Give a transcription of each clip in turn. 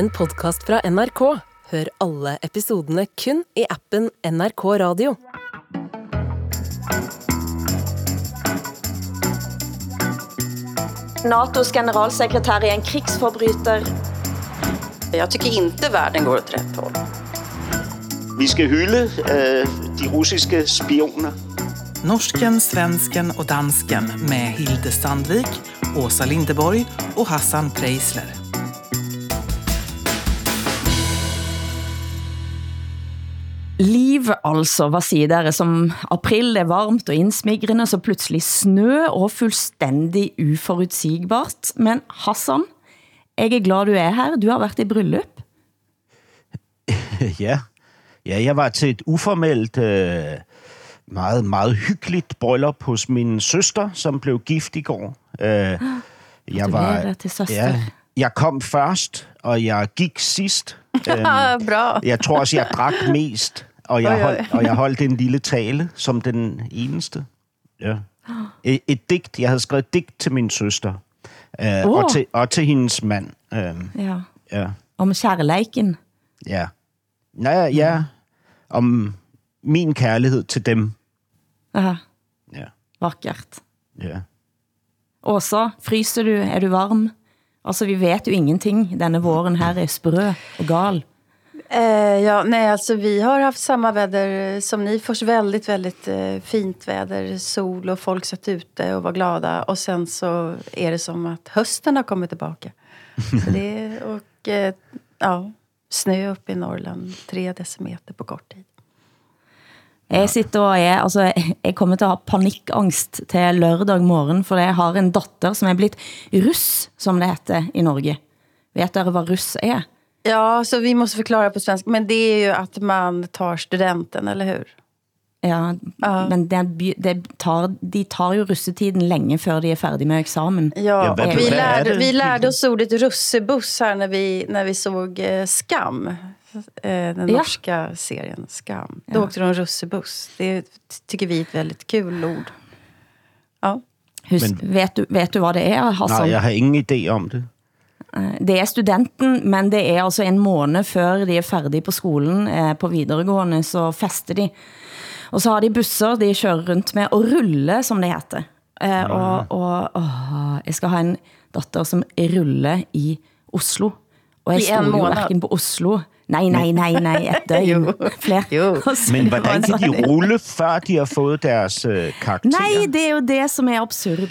en podcast fra NRK. Hør alle episodene kun i appen NRK Radio. NATOs generalsekretär är en krigsförbrytare. Jag tycker inte världen går åt rätt håll. Vi skal hylde øh, de russiske spioner. Norsken, svensken och dansken med Hilde Sandvik, Åsa Lindeborg och Hassan Preisler. Liv altså, hvad siger dere, som april er varmt og indsmigrende, så pludselig snø og fuldstændig uforudsigbart. Men Hassan, jeg er glad du er her. Du har været i bryllup. Ja. ja, jeg var til et uformelt, øh, meget, meget hyggeligt bryllup hos min søster, som blev gift i går. Øh, jeg Gratulerer til søster. Ja, jeg kom først, og jeg gik sidst. Øhm, Bra. jeg tror også, jeg drak mest, og jeg, holdt, og jeg holdt en lille tale som den eneste. Ja. Et, et digt. Jeg havde skrevet et digt til min søster. Øh, Åh. og, til, og til hendes mand. Øh, Ja. ja. Om kærleiken. Ja. Nej, ja. Om min kærlighed til dem. Ja, Ja. vakkert. Ja. Åsa, fryser du? Er du varm? Altså, vi vet jo ingenting. Denne våren her er sprø og gal. Eh, ja, nej, alltså vi har haft samma väder eh, som ni. Först väldigt, väldigt eh, fint väder, sol och folk satt ute och var glada. Och sen så är det som att hösten har kommit tillbaka. Så det, och eh, ja, snö uppe i Norrland, tre decimeter på kort tid. Jeg sitter og er, altså, jeg kommer til at ha panikangst til lørdag morgen, for jeg har en datter, som er blevet russ, som det heter i Norge. Vet dere, hvad russ er? Ja, så vi måste förklara på svenska. Men det är ju att man tar studenten, eller hur? Ja, Ja. men det, det tar, de tar jo russetiden længe før de er færdige med eksamen. Ja, Ja, vad- och vi, vad är lärde, vi lärde oss ordet russebuss här när vi, när vi såg eh, Skam. Eh, den Ja. norska serien Skam. Då åkte de russebuss. Det tycker vi är ett väldigt kul ord. Ja. Husk, Men- vet, du, vet du hvad det er, Hassan? Nej, jeg har ingen idé om det. Det er studenten, men det er altså en måned før de er færdige på skolen eh, på videregående, så fester de. Og så har de busser, de kører rundt med, og rulle, som det heter. Eh, og, og åh, jeg skal ha en datter som ruller i Oslo. Og jeg stod jo hverken på Oslo. Nej, nej, nej, nej, et døgn. Jo. Flere. Jo. Men hvordan kan de rulle, før de har fået deres øh, karakter? Nej, det er jo det, som er absurd.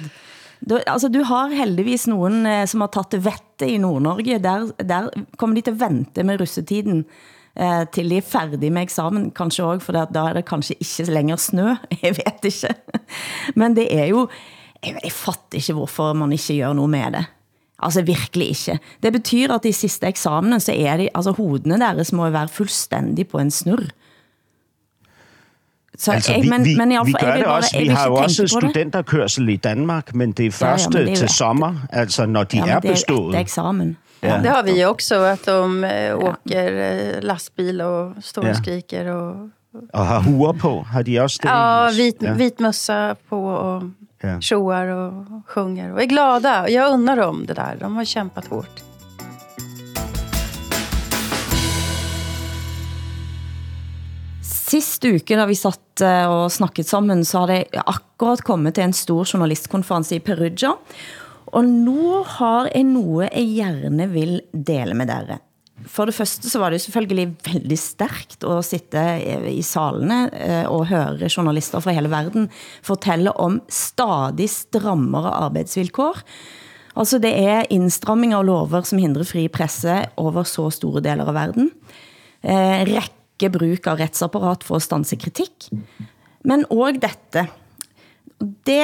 Du, altså, du har heldigvis nogen, eh, som har taget vettet i Nord-Norge. Der, der kommer de til at vente med russetiden eh, til de er færdige med eksamen. Kanskje også, for da, er det kanskje ikke længere snø. Jeg vet ikke. Men det er jo... Jeg, jeg fatter ikke, hvorfor man ikke gør noget med det. Altså virkelig ikke. Det betyder at i sidste eksamen, så er de, altså hodene deres må være fuldstændig på en snurr. Så Altså, vi, men- vi, men i hvert vi gør det også. Vi har jo også studenterkørsel i Danmark, men det er først men det er til jo- sommer, altså når de Ja, men er det er efter eksamen. Ja. Det har vi också, att de eh, åker eh, lastbil och står Ja. och skriker. Och, Og har huer på. Har de også det? ja, vit, Ja. vit mössa på och Ja. tjoar och sjunger. Och är glada. Och Jag undrar om det där. De har kämpat hårt. Sidste uke, da vi satt eh, og snakket sammen, så har det akkurat kommet til en stor journalistkonference i Perugia. Og nu har jeg noget, jeg gerne vil dele med dere. For det første så var det jo selvfølgelig veldig stærkt at sitte eh, i salene eh, og høre journalister fra hele verden fortælle om stadig strammere arbeidsvilkår. Altså det er indstramminger og lover, som hindrer fri presse over så store deler av verden. Eh, ikke bruk av retsapparat for at stanse kritik. Men også dette. Det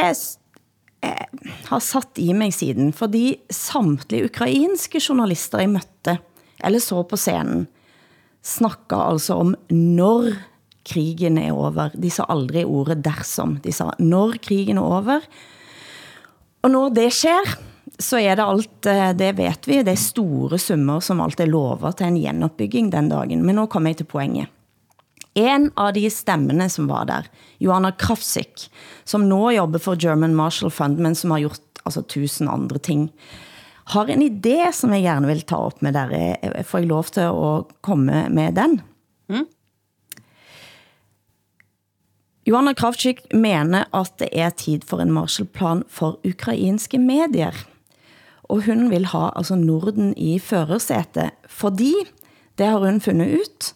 eh, har satt i mig siden, fordi samtlige ukrainske journalister jeg mødte, eller så på scenen, snakker altså om når krigen er over. De sa aldrig ordet dersom. De sa når krigen er over. Og når det sker, så er det alt, eh, det vet vi, det er store summer som alt er lovet til en genopbygging den dagen. Men nu kommer jeg til poenget. En av de stemmene som var der, Joanna Krafsik, som nå jobber for German Marshall Fund, men som har gjort altså, tusen andre ting, har en idé, som jeg gerne vil ta op med dere. Får jeg lov til at komme med den? Mm. Johanna Kravchik mener, at det er tid for en Marshallplan for ukrainske medier. Og hun vil ha altså Norden i førersæte, fordi det har hun fundet ut,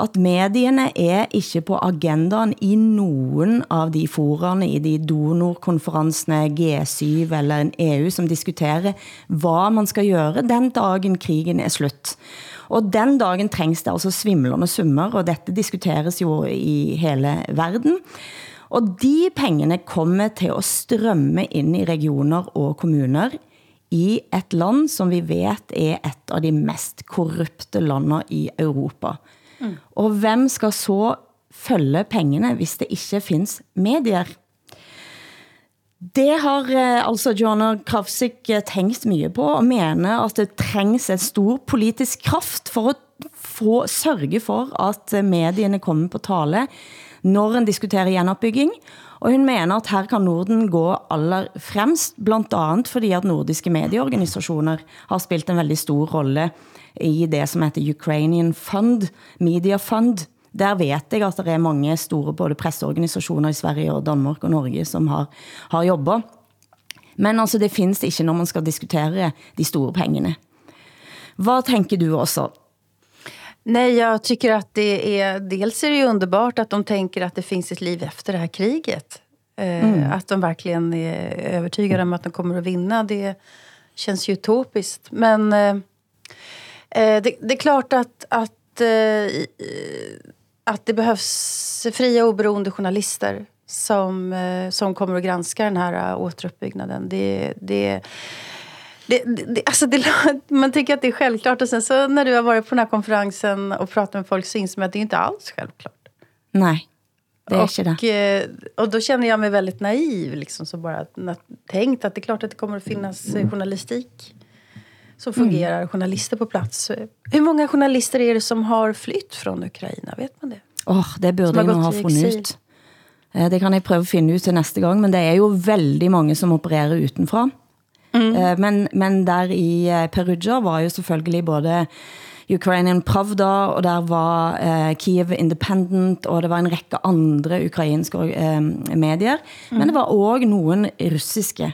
at medierne er ikke på agendaen i nogen av de forerne i de donorkonferencene G7 eller en EU som diskuterer, hvad man skal gøre den dagen krigen er slut. Og den dagen trængs det altså svimlende summer, og dette diskuteres jo i hele verden. Og de pengene kommer til at strømme ind i regioner og kommuner i et land, som vi vet er et av de mest korrupte landene i Europa. Mm. Og hvem skal så følge pengene, hvis det ikke findes medier? Det har eh, altså Joanna Krafsik eh, tænkt mye på, og mener at det trængs en stor politisk kraft for at få, sørge for, at eh, medierne kommer på tale, når en diskuterer genopbygging, og hun mener, at her kan Norden gå aller fremst, blandt andet fordi at nordiske medieorganisationer har spilt en veldig stor rolle i det som heter Ukrainian Fund, Media Fund. Der vet jeg, at der er mange store både presseorganisationer i Sverige og Danmark og Norge, som har, har jobbet. Men altså, det findes ikke, når man skal diskutere de store pengene. Hvad tænker du også? Nej, jag tycker att det är... Dels är det ju underbart att de tänker att det finns ett liv efter det här kriget. Eh, mm. Att de verkligen är övertygade om att de kommer att vinna. Det känns ju utopiskt. Men eh, eh det, det är klart att, att, eh, att det behövs fria oberoende journalister som, som kommer att granska den här återuppbyggnaden. Det, det det, det, alltså det, man tycker att det är självklart och sen så när du har varit på den här konferensen och pratat med folk så inser man att det inte alls självklart. Nej, det är inte det. Eh, och då känner jag mig väldigt naiv liksom, så bara tänkt att det är klart att det kommer att finnas eh, journalistik som fungerar, mm. journalister på plats. Hur många journalister är det som har flytt från Ukraina? Vet man det? Oh, det burde jeg ha fundet ut. Eh, det kan jeg prøve at finde ut til næste gang, men det er jo veldig mange som opererer utenfra. Mm. Eh, men, men der i eh, Perugia var jo selvfølgelig både Ukrainian Pravda, og der var eh, Kiev Independent, og det var en række andre ukrainske eh, medier. Mm. Men det var også nogen russiske.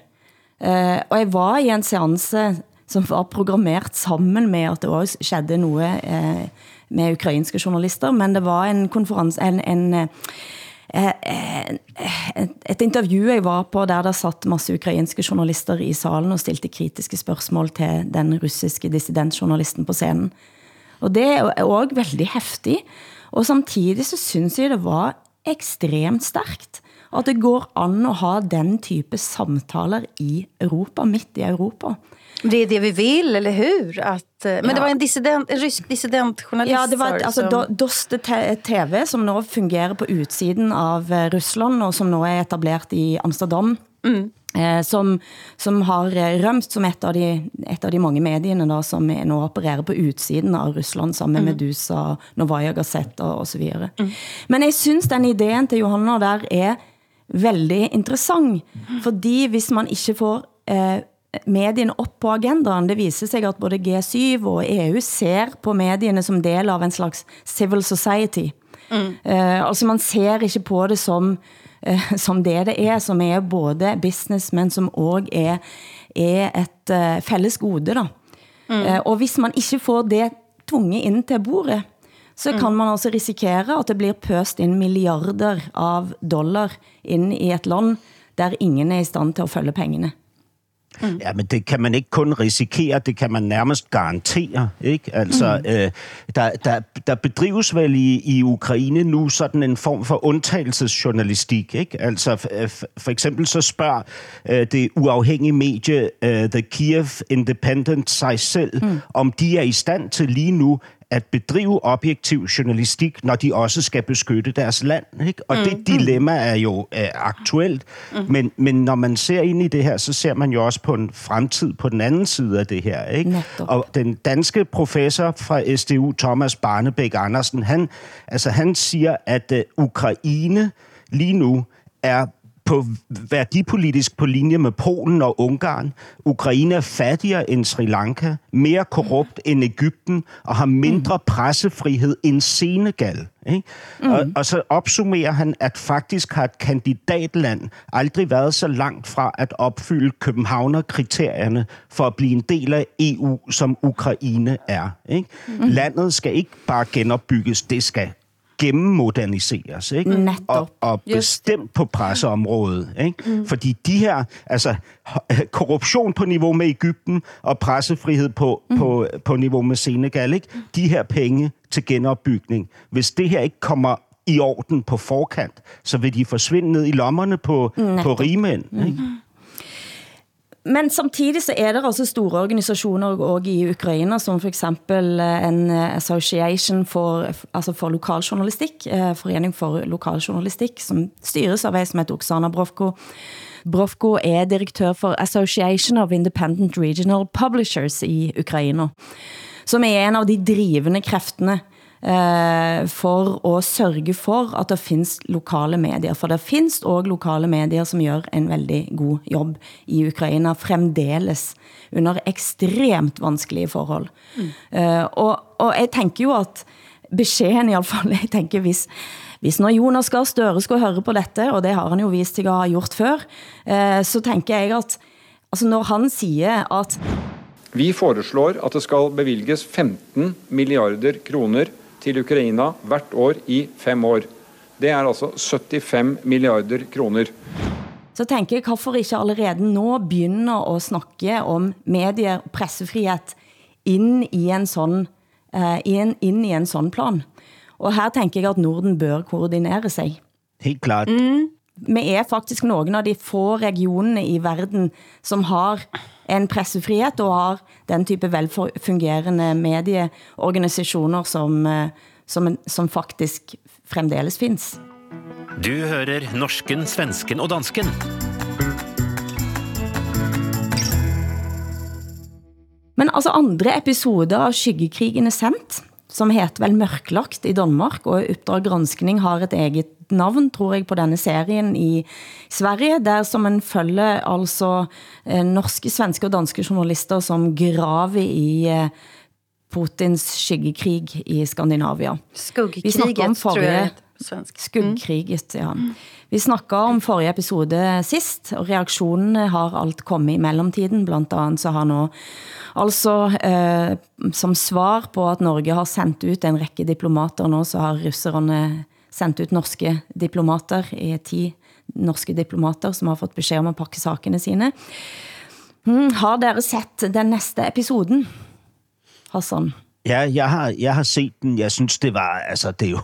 Eh, og jeg var i en seance, som var programmeret sammen med, at det også skedde noget eh, med ukrainske journalister, men det var en konference, en, en Eh, eh, eh, et intervju jeg var på, der der satt masse ukrainske journalister i salen og stilte kritiske spørgsmål til den russiske dissidentjournalisten på scenen. Og det er også veldig hæftig. Og samtidig så synes jeg det var ekstremt stærkt at det går an at ha den type samtaler i Europa, midt i Europa. Det är det vi vill, eller hur? Att, eh, men ja. det var en, dissident, en rysk dissidentjournalist. Ja, det var ett, alltså, som... Doste TV som nu fungerer på utsiden av eh, Rusland og som nu er etableret i Amsterdam. Mm. Eh, som, som har eh, rømt som et av de, et av de mange medierne da, som nu opererer på utsiden av Rusland sammen med mm. Medusa, Novaya Gazette og, og så videre. Mm. Men jeg synes den ideen til Johanna der er veldig interessant, mm. fordi hvis man ikke får eh, medierne op på agendaen. Det viser sig at både G7 og EU ser på medierne som del av en slags civil society. Mm. Uh, altså man ser ikke på det som, uh, som det det er, som er både business, men som også er, er et uh, fælles gode. Da. Mm. Uh, og hvis man ikke får det tvunget ind til bordet, så kan man altså risikere, at det blir pøst ind milliarder av dollar ind i et land, der ingen er i stand til at følge pengene. Mm. Ja, men det kan man ikke kun risikere, det kan man nærmest garantere. Ikke? Altså, mm. øh, der, der, der bedrives vel i, i Ukraine nu sådan en form for undtagelsesjournalistik. Ikke? Altså, for eksempel så spørger øh, det uafhængige medie øh, The Kiev Independent sig selv, mm. om de er i stand til lige nu at bedrive objektiv journalistik, når de også skal beskytte deres land. Ikke? Og mm. det dilemma er jo øh, aktuelt, mm. men, men når man ser ind i det her, så ser man jo også på en fremtid på den anden side af det her. Ikke? Og den danske professor fra SDU, Thomas Barnebæk Andersen, han, altså, han siger, at uh, Ukraine lige nu er på værdipolitisk på linje med Polen og Ungarn. Ukraine er fattigere end Sri Lanka, mere korrupt end Ægypten og har mindre pressefrihed end Senegal. Ikke? Mm. Og, og så opsummerer han, at faktisk har et kandidatland aldrig været så langt fra at opfylde Københavner-kriterierne for at blive en del af EU, som Ukraine er. Ikke? Mm. Landet skal ikke bare genopbygges, det skal gennemmoderniseres, ikke? Og, og bestemt på presseområdet, ikke? Mm. Fordi de her, altså korruption på niveau med Ægypten og pressefrihed på, mm. på, på niveau med Senegal, ikke? De her penge til genopbygning, hvis det her ikke kommer i orden på forkant, så vil de forsvinde ned i lommerne på, på rigmænd, ikke? Mm. Men samtidig så er det altså store organisationer også i Ukraina, som for eksempel eh, en eh, Association for, altså for lokaljournalistik, eh, Forening for lokaljournalistik, som styres av en som heter Oksana Brovko. Brovko er direktør for Association of Independent Regional Publishers i Ukraina, som er en av de drivende kræftene eh, for at sørge for, at der findes lokale medier. For der findes også lokale medier, som gør en veldig god jobb i Ukraina, fremdeles under ekstremt vanskelige forhold. Mm. Eh, og, og jeg tænker jo, at beskeden i alle fall, jeg tænker, hvis, hvis når Jonas Gahr Støre skulle høre på dette, og det har han jo vist til at ha gjort før, eh, så tænker jeg at altså når han siger at vi foreslår at det skal bevilges 15 milliarder kroner til Ukraina hvert år i fem år. Det er altså 75 milliarder kroner. Så tænker jeg, hvorfor ikke allerede nå begynde at snakke om medier og pressefrihet ind i en sådan, uh, in, ind i en sådan plan? Og her tænker jeg, at Norden bør koordinere sig. Helt klart. Mm. Vi er faktisk nogle af de få regionene i verden, som har en pressefrihed og har den type velfungerende medieorganisationer, som, eh, som, som faktisk fremdeles findes. Du hører norsken, svensken og dansken. Men altså andre episode av Skyggekrigen er sendt, som heter vel Mørklagt i Danmark, og Uppdrag Granskning har et eget navn, tror jeg, på denne serien i Sverige, der som en følger altså eh, norske, svenske og danske journalister, som graver i eh, Putins skyggekrig i Skandinavia. Skuggkriget, tror jeg svensk. Skuggkriget, ja. Vi snakker om forrige episode sist, og reaktionerne har alt kommet i mellemtiden. Blandt andet så har nå, altså eh, som svar på at Norge har sendt ut en række diplomater nå, så har russerne sendt ut norske diplomater, i ti norske diplomater, som har fået besked om at pakke sakene sine. Hmm, har dere sett den næste episoden, Hassan? Ja, jeg har, jeg har set den. Jeg synes, det var, altså, det er jo,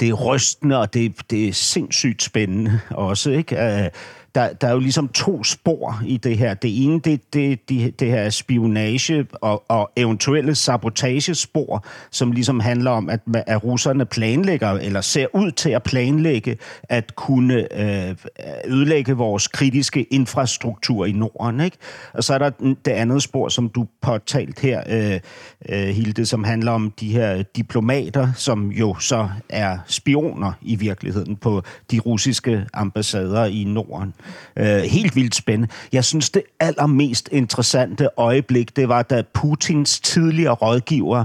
det er rystende, og det, det er sindssygt spændende også, ikke? Øh, der, der er jo ligesom to spor i det her. Det ene, det, det, det, det her spionage og, og eventuelle sabotagespor, som ligesom handler om, at, at russerne planlægger, eller ser ud til at planlægge, at kunne øh, ødelægge vores kritiske infrastruktur i Norden. Ikke? Og så er der det andet spor, som du påtalt her, øh, øh, Hilde, som handler om de her diplomater, som jo så er spioner i virkeligheden på de russiske ambassader i Norden. Øh, helt vildt spændende. Jeg synes, det allermest interessante øjeblik, det var, da Putins tidligere rådgiver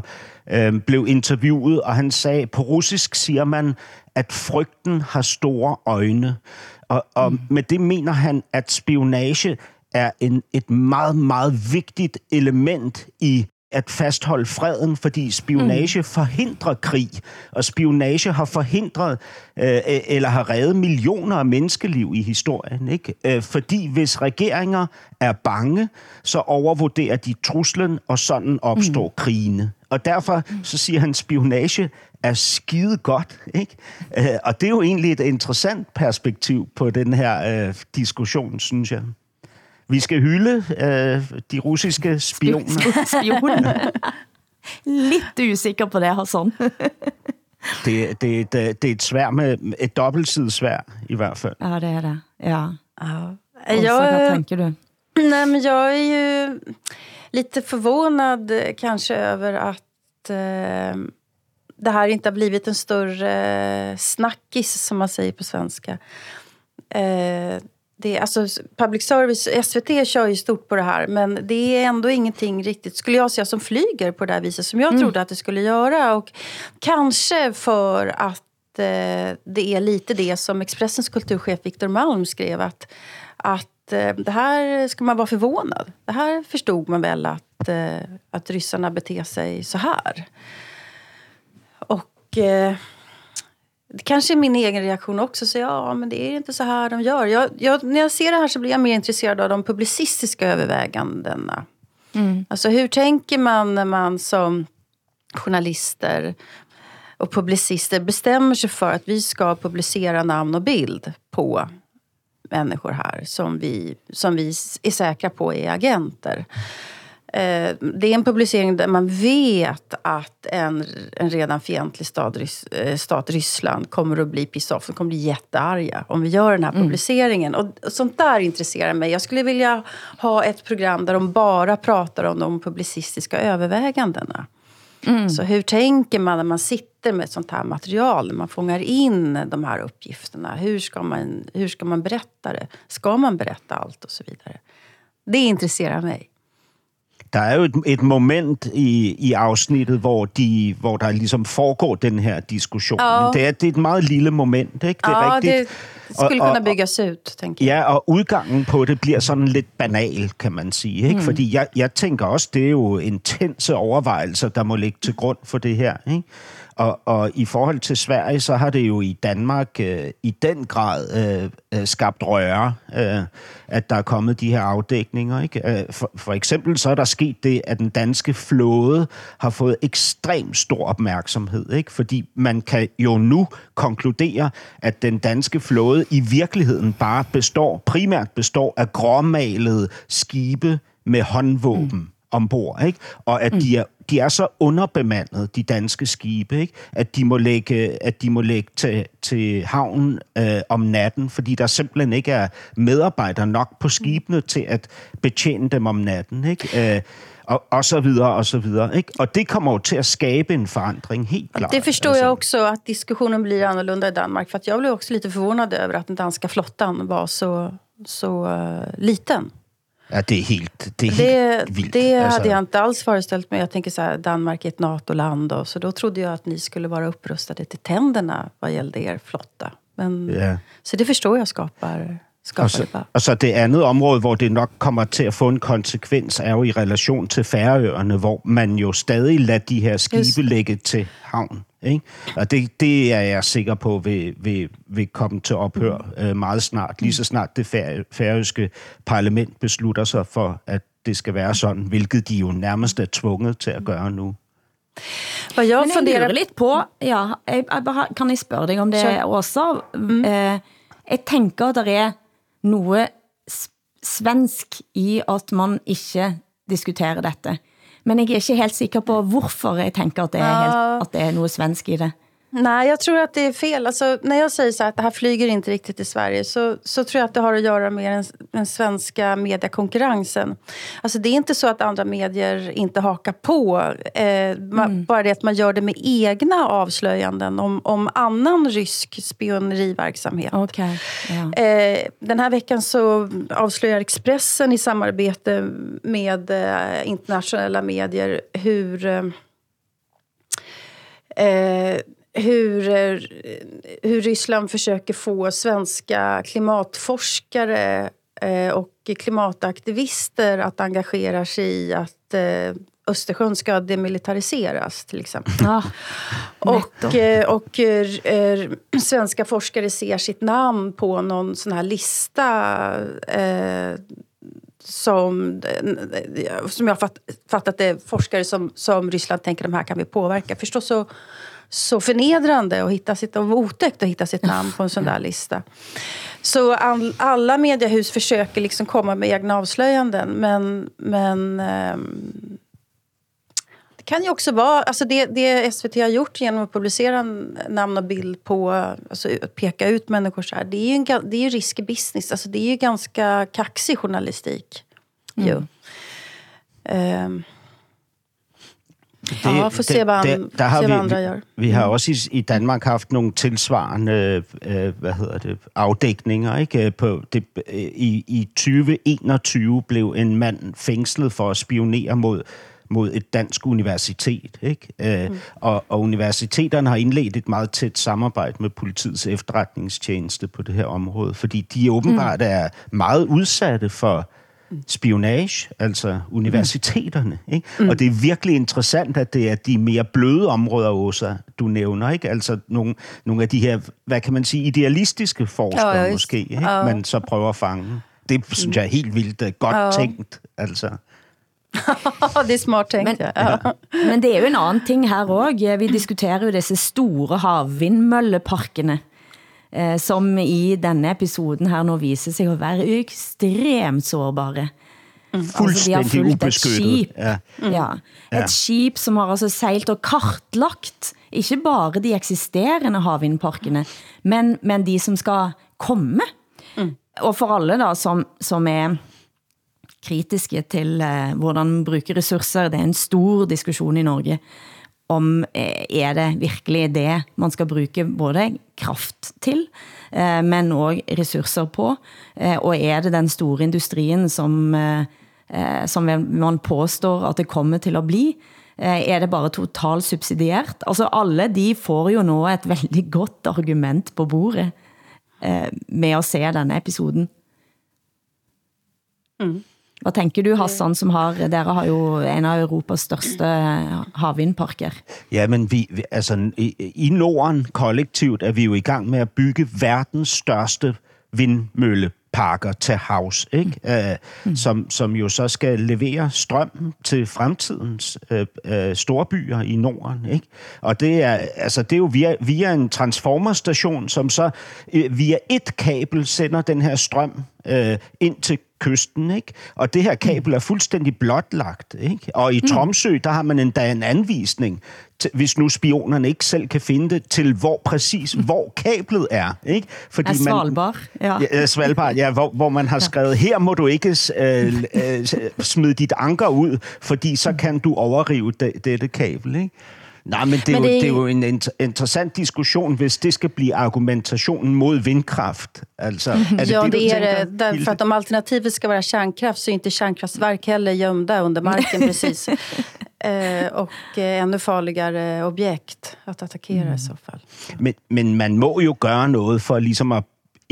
øh, blev interviewet, og han sagde, på russisk siger man, at frygten har store øjne. Og, og mm. med det mener han, at spionage er en, et meget, meget vigtigt element i at fastholde freden, fordi spionage mm. forhindrer krig, og spionage har forhindret øh, eller har reddet millioner af menneskeliv i historien. Ikke? Øh, fordi hvis regeringer er bange, så overvurderer de truslen, og sådan opstår mm. krigene. Og derfor så siger han, spionage er skide godt. Ikke? Øh, og det er jo egentlig et interessant perspektiv på den her øh, diskussion, synes jeg. Vi skal hylde øh, de russiske spioner. spioner. Lidt usikker på det, Hassan. det, det, det, det er et svær med et dobbeltsidigt svær, i hvert fall. Ja, det er det. Ja. ja. Jag, vad tänker du? Nej, men jag är ju lite förvånad kanske över att eh, det här inte har blivit en större snackis, som man säger på svenska. Eh, det, alltså, public service, SVT kör ju stort på det här men det är ändå ingenting riktigt, skulle jag säga, som flyger på det här viset som jag mm. trodde att det skulle göra. Och kanske för att eh, det är lite det som Expressens kulturchef Viktor Malm skrev att, att eh, det här ska man vara förvånad. Det här förstod man väl att, eh, att ryssarna beter sig så här. Och eh, det kanske är min egen reaktion också. Så ja, men det är inte så här de gör. Jag, jag, när jag ser det här så blir jag mer intresserad av de publicistiska övervägandena. Mm. Alltså hur tänker man när man som journalister och publicister bestämmer sig för att vi ska publicera namn och bild på människor här som vi, som vi är säkra på är agenter. Eh, det är en publicering där man vet att en, en redan fientlig stat, eh, stat, Ryssland, kommer att bli pissed off. De kommer bli jättearga om vi gör den här mm. publiceringen. Och, och sånt där intresserar mig. Jag skulle vilja ha ett program där de bara pratar om de publicistiska övervägandena. Mm. Så hur tänker man när man sitter med sånt här material, när man fångar in de här uppgifterna? Hur ska man, hur ska man berätta det? Ska man berätta allt och så vidare? Det intresserar mig. Der er jo et, et moment i, i afsnittet, hvor, de, hvor der ligesom foregår den her diskussion. Ja. Det, er, det er et meget lille moment, ikke? Det er ja, rigtigt. det skulle og, kunne bygges ud, tænker jeg. Ja, og udgangen på det bliver sådan lidt banal, kan man sige. Ikke? Mm. Fordi jeg, jeg tænker også, det er jo intense overvejelser, der må ligge til grund for det her. Ikke? Og, og i forhold til Sverige, så har det jo i Danmark øh, i den grad øh, øh skabt røre, øh, at der er kommet de her afdækninger. Ikke? Øh, for, for eksempel så er der sket det, at den danske flåde har fået ekstremt stor opmærksomhed. Ikke? Fordi man kan jo nu konkludere, at den danske flåde i virkeligheden bare består, primært består af gråmalede skibe med håndvåben. Mm ombord, ikke? Og at mm. de er de er så underbemandet, de danske skibe, ikke? at de må lægge, at de må lægge til, til havnen øh, om natten, fordi der simpelthen ikke er medarbejdere nok på skibene til at betjene dem om natten. Ikke? Øh, og, og så videre, og så videre. Ikke? Og det kommer jo til at skabe en forandring, helt klart. Det förstår alltså. jag också, att diskussionen blir annorlunda i Danmark. För att jag blev också lite förvånad över att den danska flottan var så, så uh, liten. Ja, det är helt, det är helt det, vildt. Det alltså. hade jag inte alls föreställt mig. Jag tänker så här, Danmark är ett NATO-land. Och, så då trodde jag att ni skulle vara upprustade till tänderna vad gällde er flotta. Men, ja. Så det förstår jag skapar og så, og så det andet område, hvor det nok kommer til at få en konsekvens, er jo i relation til Færøerne, hvor man jo stadig lader de her skibe lægge til havn. Ikke? Og det, det er jeg sikker på vil, vil, vil komme til ophør øh, meget snart. Lige så snart det færøske parlament beslutter sig for, at det skal være sådan, hvilket de jo nærmest er tvunget til at gøre nu. Og jeg Men jeg lurer lidt på, ja, jeg, jeg bare, kan jeg spørge dig om det også? Mm. Eh, jeg tænker, der er noget svensk i at man ikke diskuterer dette. Men jeg er ikke helt sikker på, hvorfor jeg tænker, at det er, helt, at det er noget svensk i det. Nej, jag tror att det är fel. Alltså, när jag säger så att det här flyger inte riktigt i Sverige så, så tror jag att det har att göra med den, den svenska mediekonkurrensen. Alltså, det är inte så att andra medier inte hakar på. Eh, man, mm. Bara det att man gör det med egna avslöjanden om, om annan rysk spioneriverksamhet. Okay. Ja. Eh, den här veckan så avslöjar Expressen i samarbete med eh, internationella medier hur eh, hur, eh, hur Ryssland försöker få svenska klimatforskare eh, och klimataktivister att engagera sig i att eh, Östersjön ska demilitariseras till exempel. Ja, och och eh, svenska forskare ser sitt namn på någon sån här lista eh, som, som jag fatt, fattat det forskare som, som Ryssland tänker de här kan vi påverka. Förstås så så förnedrande och, hitta sitt, och otäckt att hitta sitt namn på en sån där lista. Så all, alla mediehus försöker liksom komma med egna avslöjanden men, men um, det kan ju också vara, alltså det, det SVT har gjort genom att publicera namn och bild på, alltså peka ut människor så här, det är ju, en, det är ju risky business, alltså det är ju ganska kaxig journalistik. Mm. Jo. Um, Ja, får se, hvad, han, der har vi, gør. Vi har også i, i Danmark haft nogle tilsvarende øh, hvad hedder det, afdækninger. Ikke? På det, øh, i, I 2021 blev en mand fængslet for at spionere mod mod et dansk universitet. Ikke? Øh, mm. og, og universiteterne har indledt et meget tæt samarbejde med politiets efterretningstjeneste på det her område, fordi de åbenbart mm. er meget udsatte for spionage, altså universiteterne. Ikke? Mm. Og det er virkelig interessant, at det er de mere bløde områder, Åsa, du nævner. Ikke? Altså nogle, nogle af de her, hvad kan man sige, idealistiske forskere ja, måske, ikke? Ja. man så prøver at fange. Det synes jeg er helt vildt øh, godt Ja. tænkt. Altså. det er smart tænkt, Men- ja. ja. Men det er jo en anden ting her også. Vi diskuterer jo disse store havvindmølleparkene, eh, som i denne episoden her nå viser sig at være ekstremt sårbare. Altså, de har Fuldstændig fulgt et ubeskyttet. skib. Ja. Ja, et Ja. skib som har altså sejlt og kartlagt, ikke bare de eksisterende havvindparkene, men, men de som skal komme. Og for alle da, som, som er kritiske til eh, hvordan man bruger ressourcer, det er en stor diskussion i Norge, om eh, er det virkelig det man skal bruge både kraft til, eh, men også ressourcer på, eh, og er det den store industrien som, eh, eh som man påstår at det kommer til at bli, eh, er det bare totalt subsidiert? Altså alle de får jo nå et veldig godt argument på bordet eh, med at se denne episoden. Mm. Hvad tænker du, Hassan, som har, dere har jo en af Europas største havvindparker. Ja, men vi, vi- altså, i, i Norden kollektivt er vi jo i gang med at bygge verdens største vindmølleparker til havs, ikke? Øh, mm. som, som jo så skal levere strøm til fremtidens øh, øh, storbyer i Norden. Ikke? Og det er, altså, det er jo via, via en transformerstation, som så øh, via et kabel sender den her strøm øh, ind til kysten, ikke? Og det her kabel er fuldstændig blotlagt, ikke? Og i Tromsø, der har man endda en anvisning, hvis nu spionerne ikke selv kan finde det, til hvor præcis, hvor kablet er, ikke? Fordi Er Svalbard, ja. Ja, ja, Svalbard, ja, hvor, hvor man har skrevet, her må du ikke øh, øh, smide dit anker ud, fordi så kan du overrive de, dette kabel, ikke? Nej, men det er, Men jo, det- det er jo en inter- interessant diskussion, hvis det skal blive argumentationen mod vindkraft. Altså, er det ja, det, det är det. Därför att om alternativet ska vara kärnkraft så är inte kärnkraftverk heller gömda under marken precis. Eh, och eh, ännu farligare objekt att attackera i så fall. Men, men man må jo gøre noget for ligesom at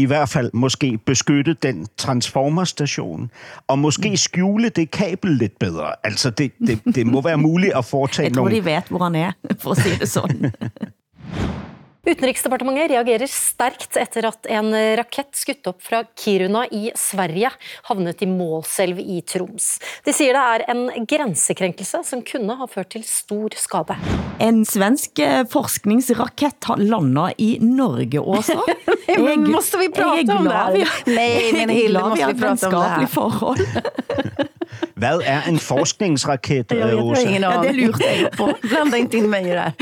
i hvert fald måske beskytte den transformerstation, og måske skjule det kabel lidt bedre. Altså, det, det, det må være muligt at foretage Jeg tror nogle... de vet hvor han er, for at sige det sådan. Utenriksdepartementet reagerer sterkt etter at en rakett skutt opp fra Kiruna i Sverige havnet i Målselv i Troms. De sier det er en grensekrenkelse som kunne ha ført til stor skade. En svensk eh, forskningsrakett har landet i Norge, Åsa. men Jeg- måste vi er om det Nej, men Hilde, måste har vi et prata om det här? venskapeligt forhold. Hvad er en forskningsraket, Åsa? Ja, det lurte jeg på. Blanda inte in mig i det här.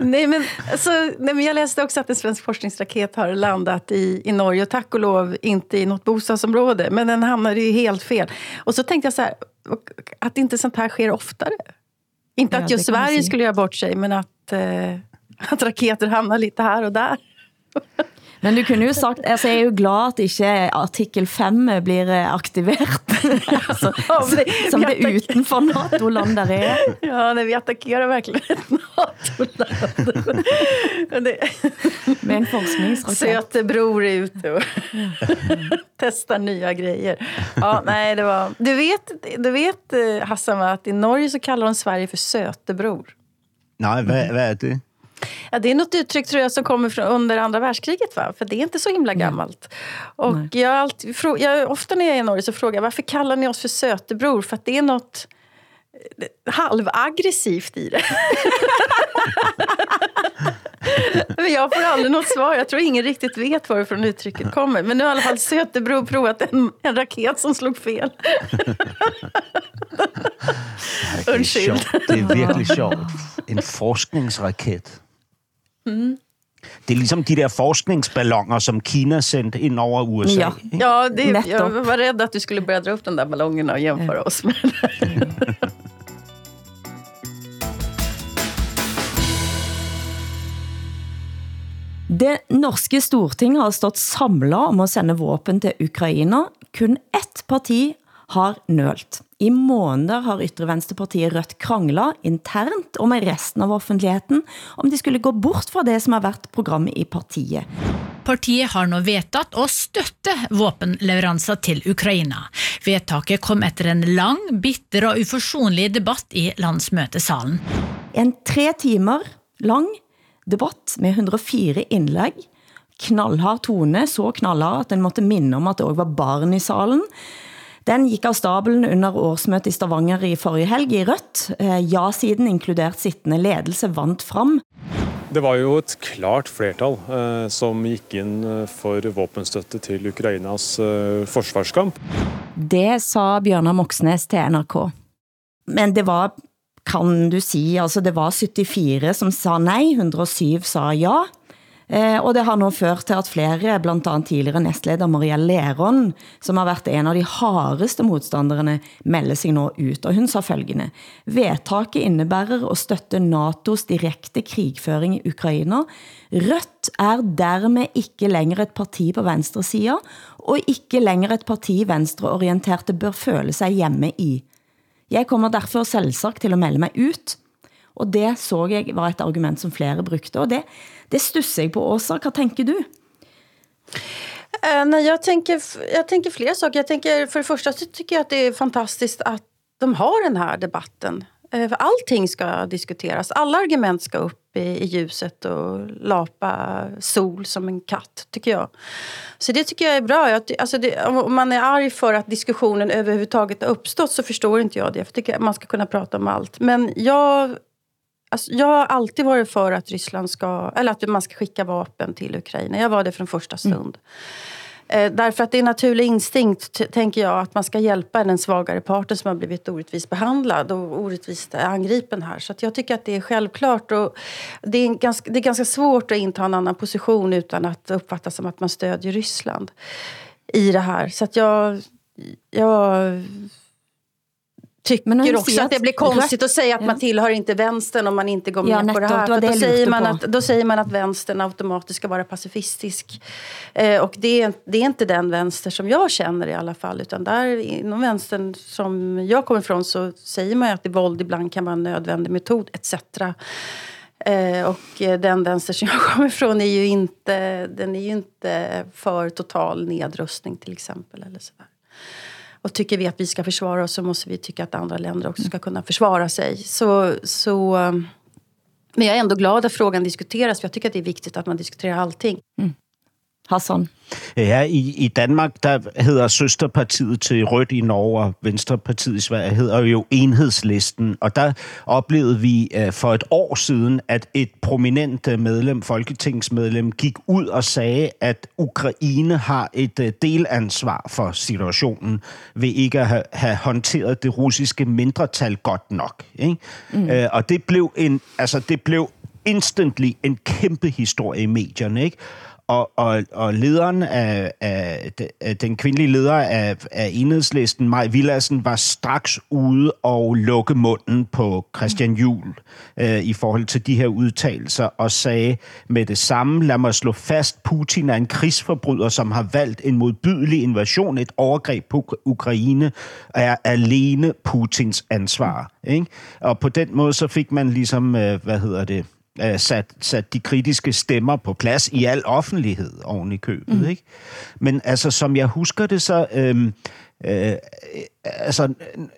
nej, men, alltså, nej, men jag läste också att en svensk forskningsraket har landat i, i Norge. Och tack och lov inte i något bostadsområde. Men den hamnade ju helt fel. Och så tänkte jag så här, att inte sånt här sker oftare. Inte Ja, att just Sverige skulle göra bort sig, men att, eh, att raketer hamnar lite här och där. Men du kunne jo sagt, altså jeg er jo glad at ikke artikel 5 blir eh, aktivert, altså, som det utenfor NATO-land der er. Ja, nej, vi attackerar verkligen ett NATO-land. Med en forskningsraket. Sötebror är ute och testar nya grejer. Ja, nej, det var... Du vet, du vet eh, Hassan, att i Norge så kallar de Sverige för Sötebror. Nej, hvad, hvad er det? Ja, det är något uttryck tror jag som kommer från under andra världskriget, va? för det är inte så himla gammalt. Och jag, har alltid, jag, ofta när jag är i Norge så frågar jag varför kallar ni oss för Sötebror? För att det är något eh, halvaggressivt i det. Men jag får aldrig något svar. Jag tror ingen riktigt vet varifrån uttrycket kommer. Men nu har i alla fall Söterbro provat en, en raket som slog fel. Det Undskyld. Det er virkelig sjovt. En forskningsraket. Mm. Det er ligesom de der forskningsballonger, som Kina sendte ind over USA. Ja, ja det, jeg var rädd at du skulle börja dra upp den der ballongen og jämföra ja. os med den. Det norske storting har stått samlet om at sende våben til Ukraina. Kun ett parti har nølt. I måneder har ytre venstrepartiet Rødt kranglet internt og med resten av offentligheten om de skulle gå bort fra det som har været programmet i partiet. Partiet har nå vedtatt å støtte våpenleveranser til Ukraina. Vedtaket kom etter en lang, bitter og uforsonlig debatt i landsmøtesalen. En tre timer lang debatt med 104 indlæg, knallhard tone, så knallhard at den måtte minde om at det også var barn i salen. Den gik av stabelen under årsmøtet i Stavanger i forrige helg i Rødt. Eh, Ja-siden, inkludert sittende ledelse, vant frem. Det var jo et klart flertall eh, som gikk inn eh, for våpenstøtte til Ukrainas eh, forsvarskamp. Det sa Bjørnar Moxnes til NRK. Men det var, kan du si, altså det var 74 som sa nej, 107 sa ja. Eh, og det har nu ført til at flere, blandt andet tidligere næstleder Maria Leron, som har været en av de hardeste modstanderne, melder sig nu ut. Og hun sa følgende, vedtaket innebærer at støtte NATO's direkte krigføring i Ukraina. Rødt er dermed ikke længere et parti på venstre side, og ikke længere et parti venstreorienterte bør føle sig hjemme i. Jeg kommer derfor selvsagt til at melde mig ut, og det så jeg var et argument som flere brugte, og det, det stusser jeg på, Åsa. Hvad tænker du? Eh, nej, jag tänker, jag tänker flera saker. Jag tänker, för det första så tycker jag att det är fantastiskt att de har den här debatten. Eh, för allting ska diskuteras. Alla argument ska upp i, i ljuset och lapa sol som en katt, tycker jag. Så det tycker jag är bra. Jag, alltså det, om man är arg för att diskussionen överhuvudtaget har uppstått så förstår inte jag det. Jag tycker man ska kunna prata om allt. Men jag Alltså, jag har alltid varit för att Ryssland ska, eller att man ska skicka vapen till Ukraina. Jag var det från första stund. Mm. Eh, därför att det är en naturlig instinkt, tänker jag, att man ska hjälpa den svagare parten som har blivit orättvist behandlad och orättvist angripen här. Så att jag tycker att det är självklart. Och det, är ganska, det är ganska svårt att inta en annan position utan att uppfattas som att man stödjer Ryssland i det här. Så att jag... jag tycker också att det blir konstigt att säga att man tillhör inte vänstern om man inte går med ja, på det här. För det då, säger man att, då säger man att vänstern automatiskt ska vara pacifistisk. Eh, och det är, det är inte den vänster som jag känner i alla fall. Utan där inom vänstern som jag kommer ifrån så säger man att det våld ibland kan vara en nödvändig metod etc. Eh, och den vänster som jag kommer ifrån är ju inte, den är ju inte för total nedrustning till exempel. Eller sådär. Och tycker vi att vi ska försvara oss så måste vi tycka att andra länder också ska kunna försvara sig. Så, så, eh, men jag är ändå glad att frågan diskuteras. För jag tycker att det är viktigt att man diskuterar allting. Mm. Hassan? Ja, i, i Danmark, der hedder søsterpartiet til Rødt i Norge og Venstrepartiet i Sverige, hedder jo Enhedslisten. Og der oplevede vi uh, for et år siden, at et prominent øh, medlem, folketingsmedlem, gik ud og sagde, at Ukraine har et uh, delansvar for situationen ved ikke at have, have håndteret det russiske mindretal godt nok. Ikke? Mm. Og det blev en, altså det blev instantly en kæmpe historie i medierne, ikke? Og, og, og lederen af, af, af den kvindelige leder af, af enhedslisten, Maj Villadsen, var straks ude og lukke munden på Christian Juhl øh, i forhold til de her udtalelser, og sagde med det samme, lad mig slå fast, Putin er en krigsforbryder, som har valgt en modbydelig invasion, et overgreb på Ukraine, er alene Putins ansvar. Ikke? Og på den måde så fik man ligesom, øh, hvad hedder det, øh, sat, sat de kritiske stemmer på plads i al offentlighed oven i købet. Mm. Ikke? Men altså, som jeg husker det, så... Øhm, øh, altså,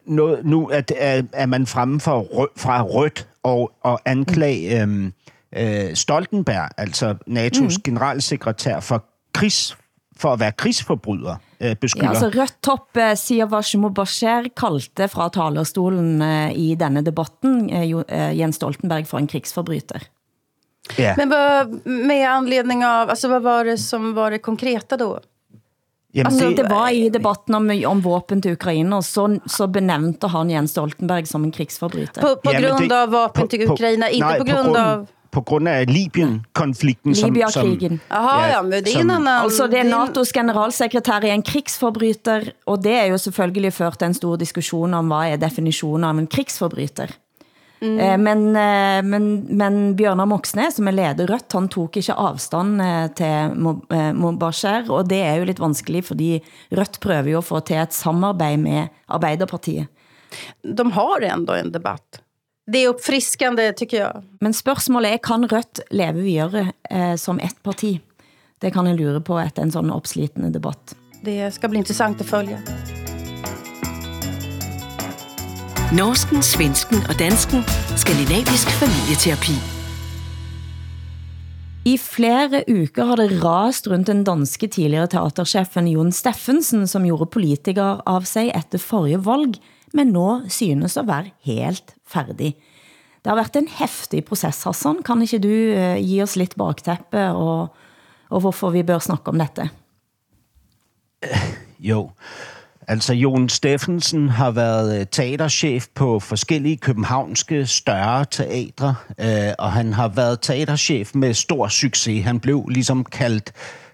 nu, nu er, er, er man fremme fra, rød, fra rødt og, og anklage øhm, øh, Stoltenberg, altså NATO's mm. generalsekretær, for krigs for at være krigsforbryder, øh, beskylder. Ja, altså rødt top eh, Siavash Mubashir kaldte fra talerstolen eh, i denne debatten eh, Jens Stoltenberg for en krigsforbryter. Yeah. Men vad, med anledning av, alltså vad var det som var det konkreta då? Jamen, altså, det, det var i debatten om, om våpen til Ukraina, så, så benævnte han Jens Stoltenberg som en krigsforbryter. På, på grund det, av vapen på, til Ukraina, på, ikke nej, på grund, på grund av på grund af Libyen-konflikten. Libya-krigen. Aha, ja, men det en annan... Altså, det er NATO's generalsekretær er en krigsforbryter, og det er jo selvfølgelig ført en stor diskussion om, hvad er definitionen av en krigsforbryter. Mm. Men, eh, men, men Bjørnar Moxnes, som er leder Rødt, han tog ikke avstand eh, til Mobasher, og det er jo lidt vanskeligt, fordi Rødt prøver jo at få til et samarbejde med Arbeiderpartiet. De har ändå en debatt. Det er uppfriskande, tycker jeg. Men spørgsmålet er, kan Rødt leve videre eh, som ett parti? Det kan jeg lure på efter en sådan opslitende debatt. Det skal bli interessant at følge. Norsken, svensken og dansken. Skandinavisk familieterapi. I flere uker har det rast rundt den danske tidligere teaterchefen Jon Steffensen, som gjorde politiker av sig efter forrige valg, men nå synes at være helt færdig. Det har været en heftig proces, Hassan. Kan ikke du eh, give os lidt bakteppe og, og hvorfor vi bør snakke om dette? Jo, altså Jon Steffensen har været eh, teaterchef på forskellige københavnske større teatre, eh, og han har været teaterchef med stor succes. Han blev ligesom kaldt